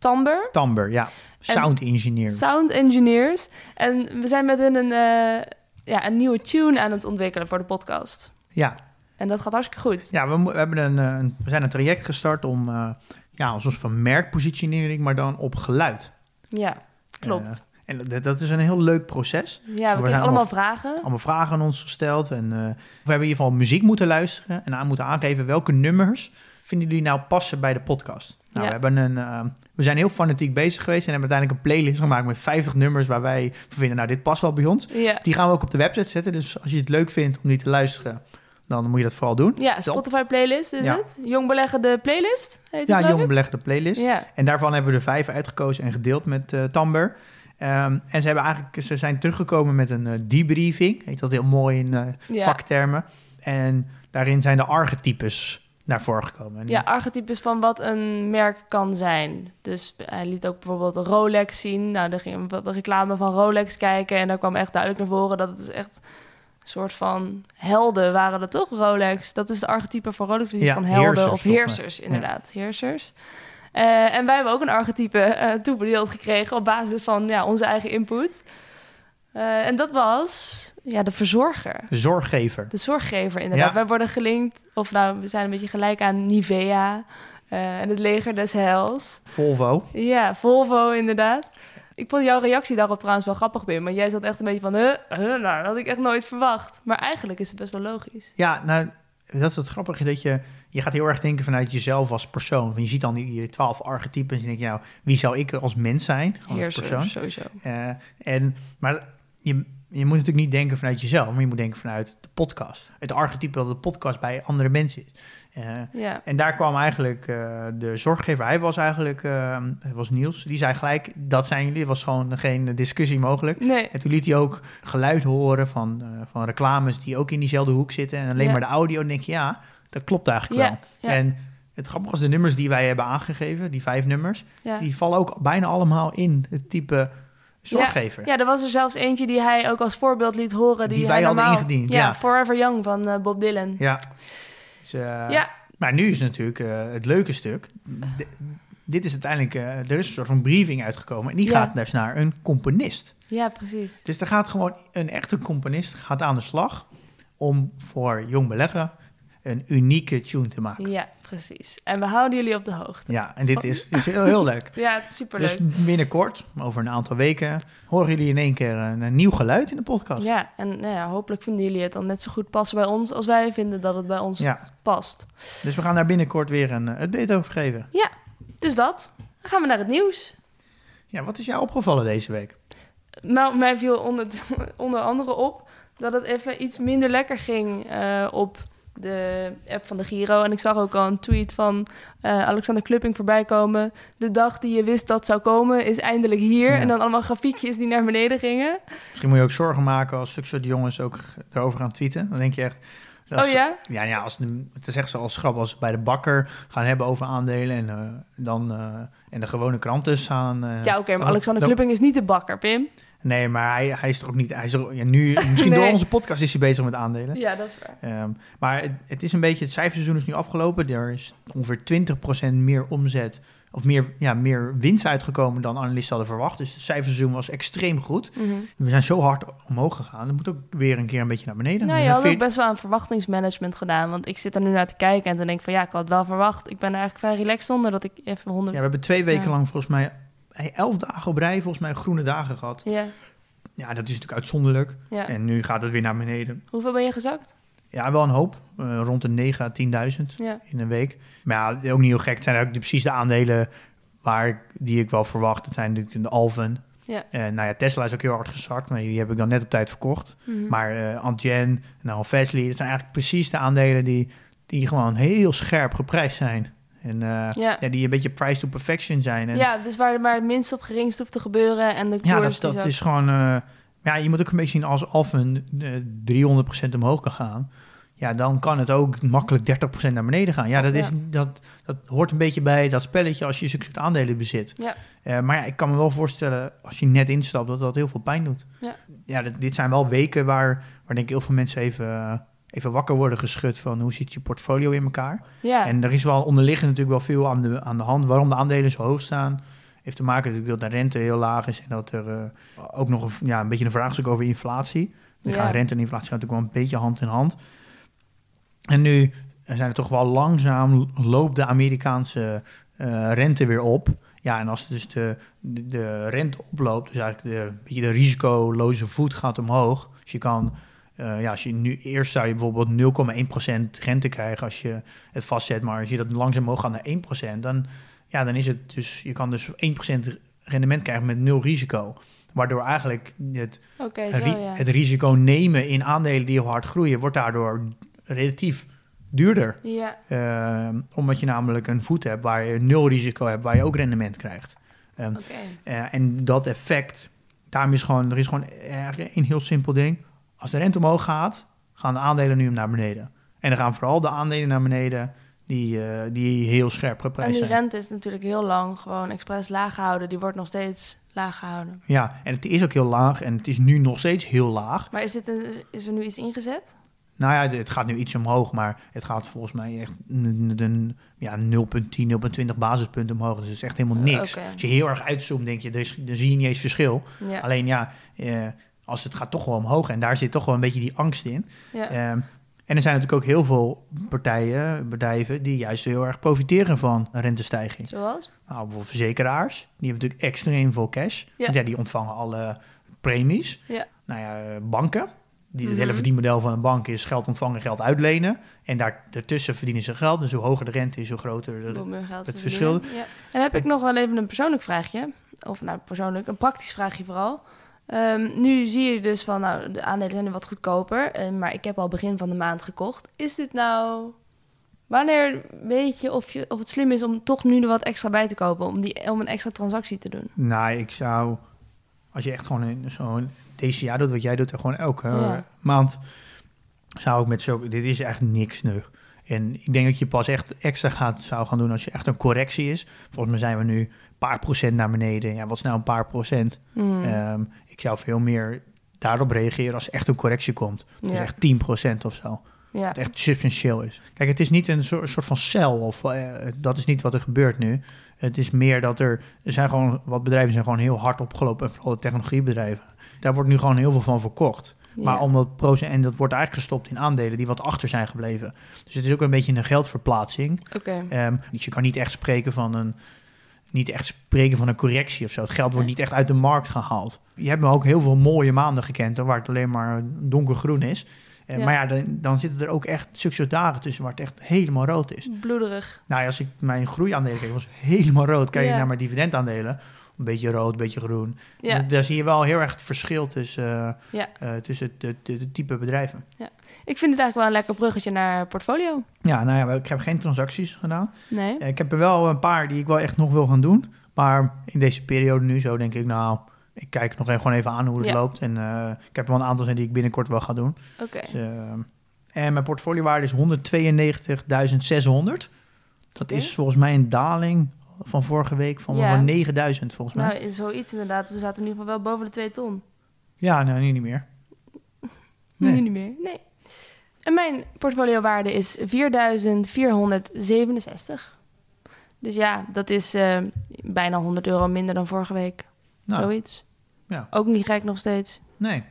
Tamber. Tamber, ja. Sound engineers. Sound engineers. En we zijn met hun een, eh, ja, een nieuwe tune aan het ontwikkelen voor de podcast. Ja, En dat gaat hartstikke goed. ja we, we, hebben een, eh, een, we zijn een traject gestart om, eh, ja, een soort van merkpositionering, maar dan op geluid. Ja, klopt. En dat, is een heel leuk proces. ja, we we kregen gaan allemaal allemaal- vragen. Allemaal vragen aan ons gesteld. En we hebben in ieder geval muziek moeten luisteren en aan moeten aangeven welke nummers vinden jullie nou passen bij de podcast. Nou, Ja. we, hebben een, we zijn heel fanatiek bezig geweest en hebben uiteindelijk een playlist gemaakt met 50 nummers waar wij vinden, nou dit past wel bij ons. Ja, Die gaan we ook op de website zetten. Dus als je het leuk vindt om die te luisteren, dan moet je dat vooral doen. ja Spotify playlist is Ja. het. Jong beleggen de playlist, heet Ja, Jong ik? Belegde playlist. Ja, En daarvan hebben we er vijf uitgekozen en gedeeld met eh Tamber. Ehm, en ze, hebben eigenlijk, ze zijn teruggekomen met een eh, debriefing. Heet dat heel mooi in eh, ja. vaktermen. En daarin zijn de archetypes naar voren gekomen. En ja, archetypes van wat een merk kan zijn. Dus hij liet ook bijvoorbeeld Rolex zien. Nou, daar ging een reclame van Rolex kijken. En daar kwam echt duidelijk naar voren dat het is echt een soort van helden waren dat toch, Rolex? Dat is de archetype voor Rolex, precies Ja, van helden heersers, of heersers, inderdaad. Heersers. Eh, en wij hebben ook een archetype eh, toebedeeld gekregen op basis van ja, onze eigen input. Eh, en dat was ja, de verzorger. De zorggever. De zorggever, inderdaad. Ja. Wij worden gelinkt, of nou, we zijn een beetje gelijk aan Nivea eh, en het leger des heils. Volvo. Ja, Volvo, inderdaad. Ik vond jouw reactie daarop trouwens wel grappig, Pim. Want jij zat echt een beetje van, huh, huh, nou, dat had ik echt nooit verwacht. Maar eigenlijk is het best wel logisch. Ja, nou, dat is het grappige. Dat je, je gaat heel erg denken vanuit jezelf als persoon. Want je ziet dan die, twaalf archetypes en je denkt, nou, wie zou ik als mens zijn? Als Heerser, persoon. sowieso. Eh, en, maar je, je moet natuurlijk niet denken vanuit jezelf, maar je moet denken vanuit de podcast. Het archetype dat de podcast bij andere mensen is. Eh, Ja, en daar kwam eigenlijk eh, de zorggever, hij was eigenlijk, eh, het was Niels, die zei gelijk, dat zijn jullie, er was gewoon geen discussie mogelijk. nee, En toen liet hij ook geluid horen van, eh, van reclames die ook in diezelfde hoek zitten en alleen Ja. maar de audio. En denk je, ja, dat klopt eigenlijk Ja, wel. En het grappige was, de nummers die wij hebben aangegeven, die vijf nummers, die vallen ook bijna allemaal in het type zorggever. Ja, er was er zelfs eentje die hij ook als voorbeeld liet horen. Die, Die wij hadden ingediend, Ja, ja. Forever Young van eh, Bob Dylan. Ja. Dus, eh, Ja. Maar nu is natuurlijk eh, het leuke stuk. D- dit is uiteindelijk, er is een soort van briefing uitgekomen. En die Ja. gaat dus naar een componist. Ja, precies. Dus er gaat gewoon een echte componist gaat aan de slag om voor jong beleggen een unieke tune te maken. Ja, precies. En we houden jullie op de hoogte. Ja, en dit is, is heel, heel leuk. Ja, het is superleuk. Dus binnenkort, over een aantal weken, horen jullie in één keer een, een nieuw geluid in de podcast. Ja, en nou ja, hopelijk vinden jullie het dan net zo goed passen bij ons als wij vinden dat het bij ons Ja, past. dus we gaan daar binnenkort weer een eh, update over geven. Dus dat. Dan gaan we naar het nieuws. Ja, wat is jou opgevallen deze week? Nou, mij viel onder, onder andere op dat het even iets minder lekker ging eh, op de app van de Giro. En ik zag ook al een tweet van eh, Alexander Klupping voorbij komen. De dag die je wist dat zou komen is eindelijk hier. Ja. En dan allemaal grafiekjes die naar beneden gingen. Misschien moet je ook zorgen maken als zulke soort jongens ook erover gaan tweeten. Dan denk je echt... als- oh ja? Ja, ja als het is echt zoals grap als bij de bakker gaan hebben over aandelen en, eh, dan, eh, en de gewone kranten staan. eh, Ja, oké, maar Alexander dan- Klupping is niet de bakker, Pim. Nee, maar hij, hij is toch ook niet. Hij is er, ja, nu, misschien Nee. door onze podcast is hij bezig met aandelen. Ja, dat is waar. Ehm, maar het, het is een beetje, het cijferseizoen is nu afgelopen. Er is ongeveer 20% meer omzet of meer, ja, meer winst uitgekomen dan analisten hadden verwacht. Dus het cijferseizoen was extreem goed. Mhm. We zijn zo hard omhoog gegaan. Dat moet ook weer een keer een beetje naar beneden. Nou, We je had ook best wel aan verwachtingsmanagement gedaan. Want ik zit er nu naar te kijken en dan denk ik van ja, ik had wel verwacht. Ik ben er eigenlijk vrij relaxed zonder dat ik even 100... ja, we hebben twee weken Ja. lang volgens mij elf dagen op rij, volgens mij groene dagen gehad. Ja, Ja, dat is natuurlijk uitzonderlijk. ja. En nu gaat het weer naar beneden. Hoeveel ben je gezakt? Ja, wel een hoop. Eh, rond de 9 à 10.000 Ja. in een week. Maar ja, ook niet heel gek. Het zijn ook de- precies de aandelen waar ik, die ik wel verwacht. Het zijn natuurlijk de Alven. Ja. En nou ja, Tesla is ook heel hard gezakt. Maar die heb ik dan net op tijd verkocht. Mhm. Maar eh Antjen, nou Vesli, dat zijn eigenlijk precies de aandelen die, die gewoon heel scherp geprijsd zijn. En eh, Ja. ja, die een beetje price to perfection zijn. En, ja, dus waar maar het minst op geringst hoeft te gebeuren en de Ja, dat, dat is gewoon... eh, ja, je moet ook een beetje zien als Alphen eh 300% omhoog kan gaan. Ja, dan kan het ook makkelijk 30% naar beneden gaan. Ja, dat, is, Ja. dat, dat hoort een beetje bij dat spelletje als je soort aandelen bezit. Ja. Eh, maar ja, ik kan me wel voorstellen als je net instapt dat dat heel veel pijn doet. Ja. ja dit, dit zijn wel weken waar, waar denk ik heel veel mensen even, eh, even wakker worden geschud van hoe zit je portfolio in elkaar. Ja, En er is wel onderliggend natuurlijk wel veel aan de, aan de hand. Waarom de aandelen zo hoog staan, heeft te maken natuurlijk dat de rente heel laag is en dat er eh, ook nog een, ja, een beetje een vraagstuk over inflatie. Dan Ja. gaan rente en inflatie gaan natuurlijk wel een beetje hand in hand. En nu zijn er toch wel langzaam loopt de Amerikaanse eh, rente weer op. Ja, en als dus de, de, de rente oploopt, dus eigenlijk de, beetje de risicoloze voet gaat omhoog. Dus je kan, eh, ja, als je nu eerst zou je bijvoorbeeld 0,1% rente krijgen als je het vastzet, maar als je dat langzaam omhoog gaat naar 1%, dan, ja, dan is het dus, je kan dus 1% rendement krijgen met nul risico. Waardoor eigenlijk het zo ja. het risico nemen in aandelen die heel hard groeien, wordt daardoor relatief duurder. Ja, Ehm, omdat je namelijk een voet hebt waar je nul risico hebt, waar je ook rendement krijgt. Ehm, eh, en dat effect, daarom is gewoon, er is gewoon een heel simpel ding. Als de rente omhoog gaat, gaan de aandelen nu naar beneden. En dan gaan vooral de aandelen naar beneden die, eh, die heel scherp En geprijsd die zijn. rente is natuurlijk heel lang gewoon expres laag gehouden. Die wordt nog steeds laag gehouden. Ja, en het is ook heel laag en het is nu nog steeds heel laag. Maar is, dit een, is er nu iets ingezet? Nou ja, het gaat nu iets omhoog, maar het gaat volgens mij echt een, ja, 0,10, 0,20 basispunten omhoog. Dus het is echt helemaal niks. Oké. Als je heel erg uitzoomt, denk je, er is, dan zie je niet eens verschil. Ja. Alleen ja, eh, als het gaat toch wel omhoog en daar zit toch wel een beetje die angst in. ja. Ehm, en er zijn natuurlijk ook heel veel partijen, bedrijven, die juist heel erg profiteren van een rentestijging. Zoals? Nou, bijvoorbeeld verzekeraars, die hebben natuurlijk extreem veel cash. Ja. Want ja, die ontvangen alle premies. Ja. Nou ja, eh, banken. Die, Het Mhm. hele verdienmodel van een bank is geld ontvangen, geld uitlenen. En daar, daartussen verdienen ze geld. Dus hoe hoger de rente is, hoe groter de... Hoe het verschil-. Ja. En dan heb ik nog wel even een persoonlijk vraagje. Of nou, persoonlijk, een praktisch vraagje vooral. Ehm, nu zie je dus van, nou, de aandelen zijn nu wat goedkoper. eh, maar ik heb al begin van de maand gekocht. Is dit nou... Wanneer weet je of, je of het slim is om toch nu er wat extra bij te kopen? Om, die, om een extra transactie te doen? Nou, ik zou... Als je echt gewoon in zo'n DCA doet, wat jij doet, gewoon elke Ja. maand... Zou ik met zo... Dit is echt niks snug. En ik denk dat je pas echt extra gaat, zou gaan doen als je echt een correctie is. Volgens mij zijn we nu een paar procent naar beneden. Ja, wat is nou een paar procent? Mm. Ehm, ik zou veel meer daarop reageren als echt een correctie komt. Dus Ja. echt 10% of zo. ja. Het echt substantieel is. Kijk, het is niet een soort, van cel of eh, dat is niet wat er gebeurt nu. Het is meer dat er, er zijn gewoon wat bedrijven zijn gewoon heel hard opgelopen, en vooral de technologiebedrijven. Daar wordt nu gewoon heel veel van verkocht. Maar omdat procent en dat wordt eigenlijk gestopt in aandelen die wat achter zijn gebleven. Dus het is ook een beetje een geldverplaatsing. Oké. Ehm, dus je kan niet echt spreken van een niet echt spreken van een correctie of zo. Het geld wordt niet echt uit de markt gehaald. Je hebt me ook heel veel mooie maanden gekend, waar het alleen maar donkergroen is. Eh, Ja. Maar ja, dan, dan zitten er ook echt zulke dagen tussen waar het echt helemaal rood is. Bloederig. Nou ja, als ik mijn groeiaandelen keek, was helemaal rood. Kijk je Ja. naar mijn dividendaandelen, een beetje rood, een beetje groen. Ja. Da- Daar zie je wel heel erg het verschil tussen, eh, Ja. eh, tussen de, de, de type bedrijven. Ik vind het eigenlijk wel een lekker bruggetje naar portfolio. Ja, nou ja, ik heb geen transacties gedaan. Nee? Eh, Ik heb er wel een paar die ik wel echt nog wil gaan doen. Maar in deze periode nu zo denk ik, nou, ik kijk nog even, gewoon even aan hoe het Ja. loopt. En eh, ik heb er wel een aantal zijn die ik binnenkort wel ga doen. Oké. Dus, eh, en mijn portfoliowaarde is 192.600. Dat is volgens mij een daling van vorige week van Ja. nog 9000 volgens mij. Nou, zoiets inderdaad. Dus we zaten in ieder geval wel boven de 2 ton. Ja, nou, nu niet meer. Nu Nee. niet meer. Nee. En mijn portfoliowaarde is 4467. Dus ja, dat is eh, bijna 100 euro minder dan vorige week. Nou, Zoiets. ja. Ook niet gek nog steeds. Nee,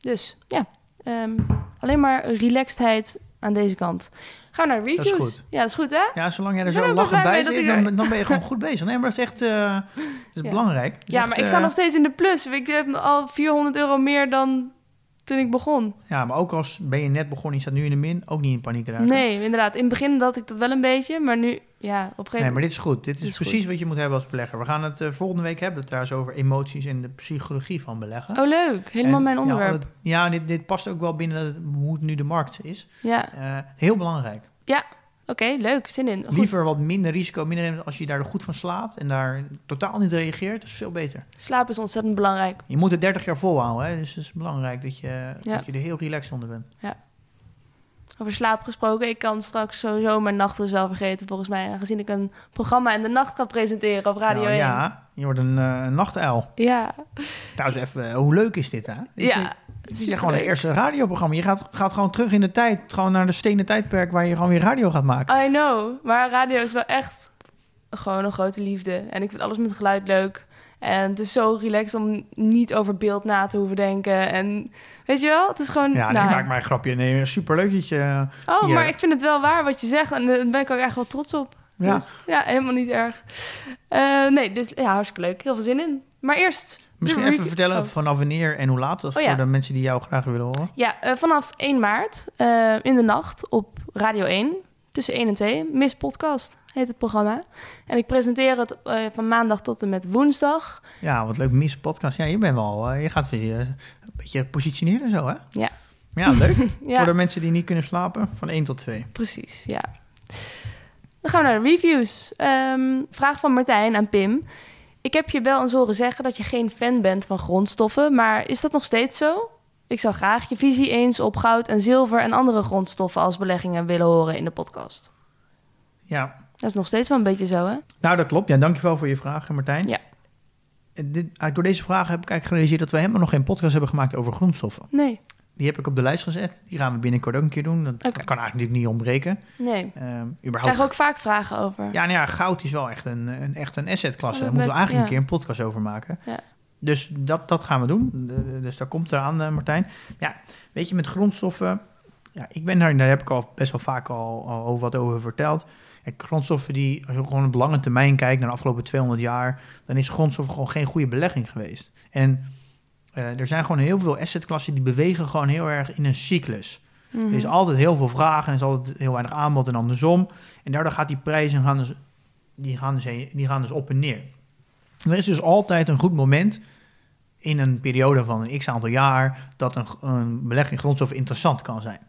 Dus ja, ehm, alleen maar relaxedheid aan deze kant. Gaan we naar Dat reviews. is goed. Ja, dat is goed hè? ja, zolang jij er zo lachend bij zit, dan, dan ben je gewoon goed bezig. Nee, maar dat is echt eh, dat is Ja. belangrijk. Dat is Ja, echt, maar ik sta eh, nog steeds in de plus. Ik heb al 400 euro meer dan toen ik begon. Ja, maar ook als ben je net begonnen, je staat nu in de min, ook niet in paniek raken. Nee, inderdaad. In het begin had ik dat wel een beetje, maar nu, ja, op een gegeven Nee, maar moment... dit is goed. Dit is, is precies wat je moet hebben als belegger. We gaan het eh, volgende week hebben trouwens over emoties en de psychologie van beleggen. Oh, leuk. Helemaal En, mijn ja, onderwerp. het- Ja, dit, dit past ook wel binnen hoe het nu de markt is. Ja, Eh, heel belangrijk. Oké, leuk. Zin in. Goed. Liever wat minder risico, minder nemen als je daar goed van slaapt en daar totaal niet reageert. Dat is veel beter. Slaap is ontzettend belangrijk. Je moet het 30 jaar volhouden, hè? dus het is belangrijk dat je, Ja. dat je er heel relaxed onder bent. Over slaap gesproken, ik kan straks sowieso mijn nachtrust wel vergeten, volgens mij. Aangezien ik een programma in de nacht ga presenteren op Radio Nou, 1. ja, je wordt een, een nachtuil. Ja. Trouwens, even, eh, hoe leuk is dit, hè? Is- Ja. Het is gewoon een eerste radioprogramma. Je gaat, gaat gewoon terug in de tijd. Gewoon naar de stenen tijdperk waar je gewoon weer radio gaat maken. I know. Maar radio is wel echt gewoon een grote liefde. En ik vind alles met geluid leuk. En het is zo relaxed om niet over beeld na te hoeven denken. En weet je wel, het is gewoon... Ja, nee, nou, ik maak maar een grapje. Nee, superleuk dat je... Oh, hier- maar ik vind het wel waar wat je zegt. En daar ben ik ook echt wel trots op. Ja. Dus, ja, helemaal niet erg. Eh, nee, dus ja, hartstikke leuk. Heel veel zin in. Maar eerst... Misschien even vertellen oh. vanaf wanneer en hoe laat. Dat Oh, ja. voor de mensen die jou graag willen horen. Ja, eh, vanaf 1 maart eh, in de nacht op Radio 1. Tussen 1 en 2. Miss Podcast heet het programma. En ik presenteer het eh, van maandag tot en met woensdag. Ja, wat leuk. Miss podcast. Ja, je bent wel... je gaat weer een beetje positioneren zo, hè? Ja. Ja, leuk. Ja, Voor de mensen die niet kunnen slapen, van 1 tot 2. precies. Ja. Dan gaan we naar de reviews. Ehm, vraag van Martijn aan Pim. Ik heb je wel eens horen zeggen dat je geen fan bent van grondstoffen, maar is dat nog steeds zo? Ik zou graag je visie eens op goud en zilver en andere grondstoffen als beleggingen willen horen in de podcast. Ja, Dat is nog steeds wel een beetje zo, hè? nou dat klopt. Ja, dankjewel voor je vraag, Martijn. Ja. En Dit, door deze vraag heb ik eigenlijk gerealiseerd dat we helemaal nog geen podcast hebben gemaakt over grondstoffen. Nee, Die heb ik op de lijst gezet. Die gaan we binnenkort ook een keer doen. Dat, kan eigenlijk niet ontbreken. nee. Ehm Ik überhaupt krijg ook vaak vragen over. Ja, nou ja, goud is wel echt een, een, echt een assetklasse. Oh, Daar moeten we eigenlijk een keer een podcast over maken. Ja. Dus dat, dat gaan we doen. Dus daar komt eraan, eh, Martijn. Ja, weet je, met grondstoffen... Ja, ik ben daar, daar heb ik al best wel vaak al, al over wat over verteld. Kijk, grondstoffen die, als je gewoon op lange termijn kijkt... naar de afgelopen 200 jaar... dan is grondstoffen gewoon geen goede belegging geweest. En eh, er zijn gewoon heel veel assetklassen... die bewegen gewoon heel erg in een cyclus. Mhm. Er is altijd heel veel vraag en er is altijd heel weinig aanbod en andersom. En daardoor gaat die prijzen gaan dus, die gaan dus, heen- die gaan dus op en neer. En er is dus altijd een goed moment in een periode van een x aantal jaar dat een, een belegging in grondstoffen interessant kan zijn.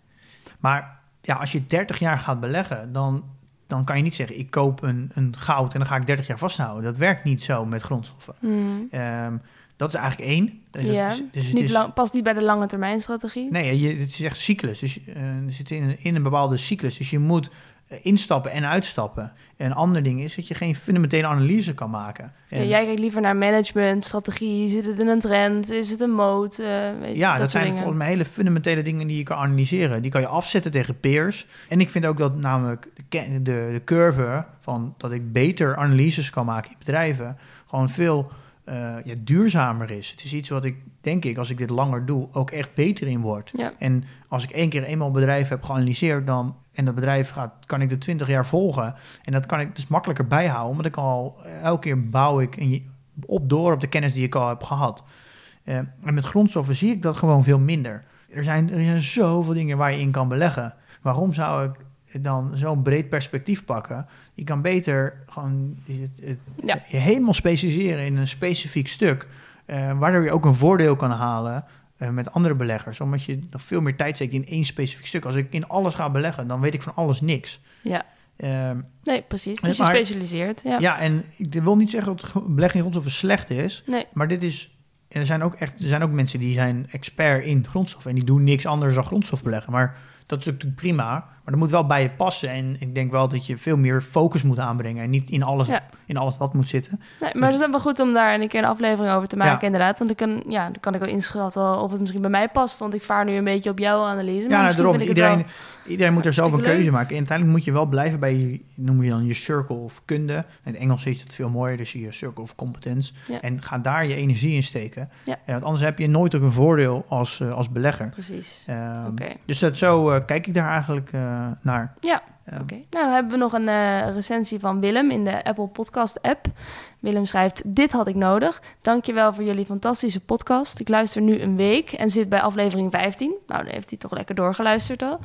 Maar ja, als je 30 jaar gaat beleggen, dan, dan kan je niet zeggen ik koop een, een goud en dan ga ik 30 jaar vasthouden. Dat werkt niet zo met grondstoffen. Mhm. Ehm, Dat is eigenlijk één. Ja, dus is het niet is- lang, past niet bij de lange termijn strategie. Nee, je, het is echt cyclus. Dus eh, je zit in, een- in een bepaalde cyclus. Dus je moet eh, instappen en uitstappen. En een ander ding is dat je geen fundamentele analyse kan maken. Ja, jij kijkt liever naar management, strategie, zit het in een trend, is het een mode? eh, weet je, Ja, dat, zijn volgens mij hele fundamentele dingen die je kan analyseren. Die kan je afzetten tegen peers. En ik vind ook dat namelijk de, de, de curve van dat ik beter analyses kan maken in bedrijven gewoon veel eh, ja, duurzamer is. Het is iets wat ik, denk ik, als ik dit langer doe, ook echt beter in word. Ja. En als ik één keer eenmaal een bedrijf heb geanalyseerd, dan en dat bedrijf gaat, kan ik de 20 jaar volgen. En dat kan ik dus makkelijker bijhouden, omdat ik al eh, elke keer bouw ik en je- op door op de kennis die ik al heb gehad. Eh, en met grondstoffen zie ik dat gewoon veel minder. Er zijn, er zijn zoveel dingen waar je in kan beleggen. Waarom zou ik dan zo'n breed perspectief pakken? Je kan beter gewoon het, het- Ja. je helemaal specialiseren in een specifiek stuk. eh, waardoor je ook een voordeel kan halen eh, met andere beleggers. Omdat je nog veel meer tijd steekt in één specifiek stuk. Als ik in alles ga beleggen, dan weet ik van alles niks. Ja, Ehm, nee, precies. Dus je Maar- specialiseert. Ja. ja. en ik wil niet zeggen dat beleggen in grondstoffen slecht is. Nee, Maar dit is. En er zijn ook echt. Er zijn ook mensen die zijn expert in grondstoffen. En die doen niks anders dan grondstof beleggen. Maar dat is natuurlijk prima. Maar dat moet wel bij je passen. En ik denk wel dat je veel meer focus moet aanbrengen. En niet in alles, Ja. in alles wat moet zitten. nee maar het is wel goed om daar een keer een aflevering over te maken, Ja. inderdaad. Want ik kan, ja, dan kan ik wel inschatten of het misschien bij mij past. Want ik vaar nu een beetje op jouw analyse. Maar Ja, nou, daarom. Iedereen, iedereen moet er zelf een keuze maken. En uiteindelijk moet je wel blijven bij je, noem je dan je circle of kunde. In het Engels is het veel mooier, dus je circle of competence. Ja. En ga daar je energie in steken. Ja. Want anders heb je nooit ook een voordeel als, eh, als belegger. Precies. Oké. Dus dat, zo eh, kijk ik daar eigenlijk eh, naar. Ja, Oké, nou dan hebben we nog een eh, recensie van Willem in de Apple Podcast app. Willem schrijft, dit had ik nodig. Dankjewel voor jullie fantastische podcast. Ik luister nu een week en zit bij aflevering 15. Nou, dan heeft hij toch lekker doorgeluisterd al.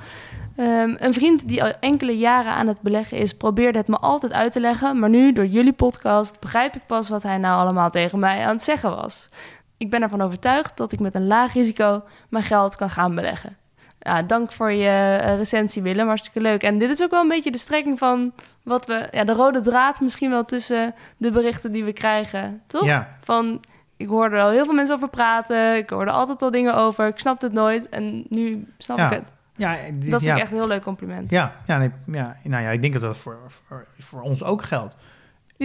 Ehm, een vriend die al enkele jaren aan het beleggen is, probeerde het me altijd uit te leggen. Maar nu, door jullie podcast, begrijp ik pas wat hij nou allemaal tegen mij aan het zeggen was. Ik ben ervan overtuigd dat ik met een laag risico mijn geld kan gaan beleggen. Ja, dank voor je eh, recensie, Willem. Hartstikke leuk. En dit is ook wel een beetje de strekking van wat we... Ja, de rode draad misschien wel tussen de berichten die we krijgen, toch? Ja, Van, ik hoorde er al heel veel mensen over praten. Ik hoorde altijd al dingen over. Ik snapte het nooit. En nu snap Ja. ik het. ja, Dat ja. vind ik echt een heel leuk compliment. Ja, ja, nee, ja, nou ja, ik denk dat dat voor, voor, voor ons ook geldt.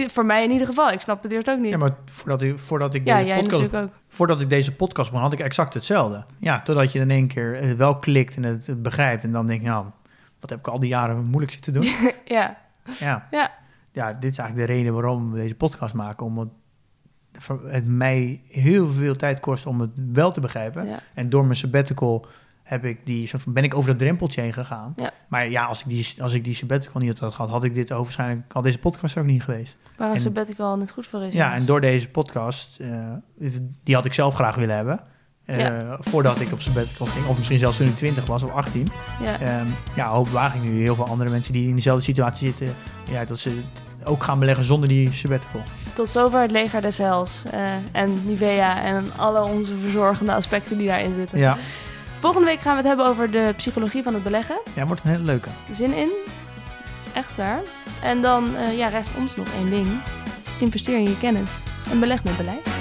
Voor mij in ieder geval. Ik snap het eerst ook niet. Ja, maar voordat ik, voordat ik Ja, deze podcast ook. voordat ik deze podcast begon, had ik exact hetzelfde. Ja, totdat je in één keer het wel klikt en het, het begrijpt. En dan denk je, nou, wat heb ik al die jaren moeilijk zitten doen? Ja, ja. Ja. ja, dit is eigenlijk de reden waarom we deze podcast maken. Omdat het mij heel veel tijd kost om het wel te begrijpen. ja. En door mijn sabbatical heb ik die, soort van, ben ik over dat drempeltje heen gegaan. Ja. Maar ja, als ik, die, als ik die sabbatical niet had gehad, had ik dit waarschijnlijk, had deze podcast ook niet geweest. waar een En- sabbatical niet goed voor is. Ja, en door deze podcast, eh, die had ik zelf graag willen hebben. Eh, Ja. Voordat ik op sabbatical ging. Of misschien zelfs toen ik 20 was of 18. Ja. Ehm ja, hoop wagen nu heel veel andere mensen die in dezelfde situatie zitten. Ja, dat ze ook gaan beleggen zonder die sabbatical. Tot zover het leger des hels. eh, en Nivea en alle onze verzorgende aspecten die daarin zitten. Ja, Volgende week gaan we het hebben over de psychologie van het beleggen. ja wordt een hele leuke. Zin in. Echt waar. En dan eh, ja, rest ons nog één ding. Investeer in je kennis en beleg met beleid.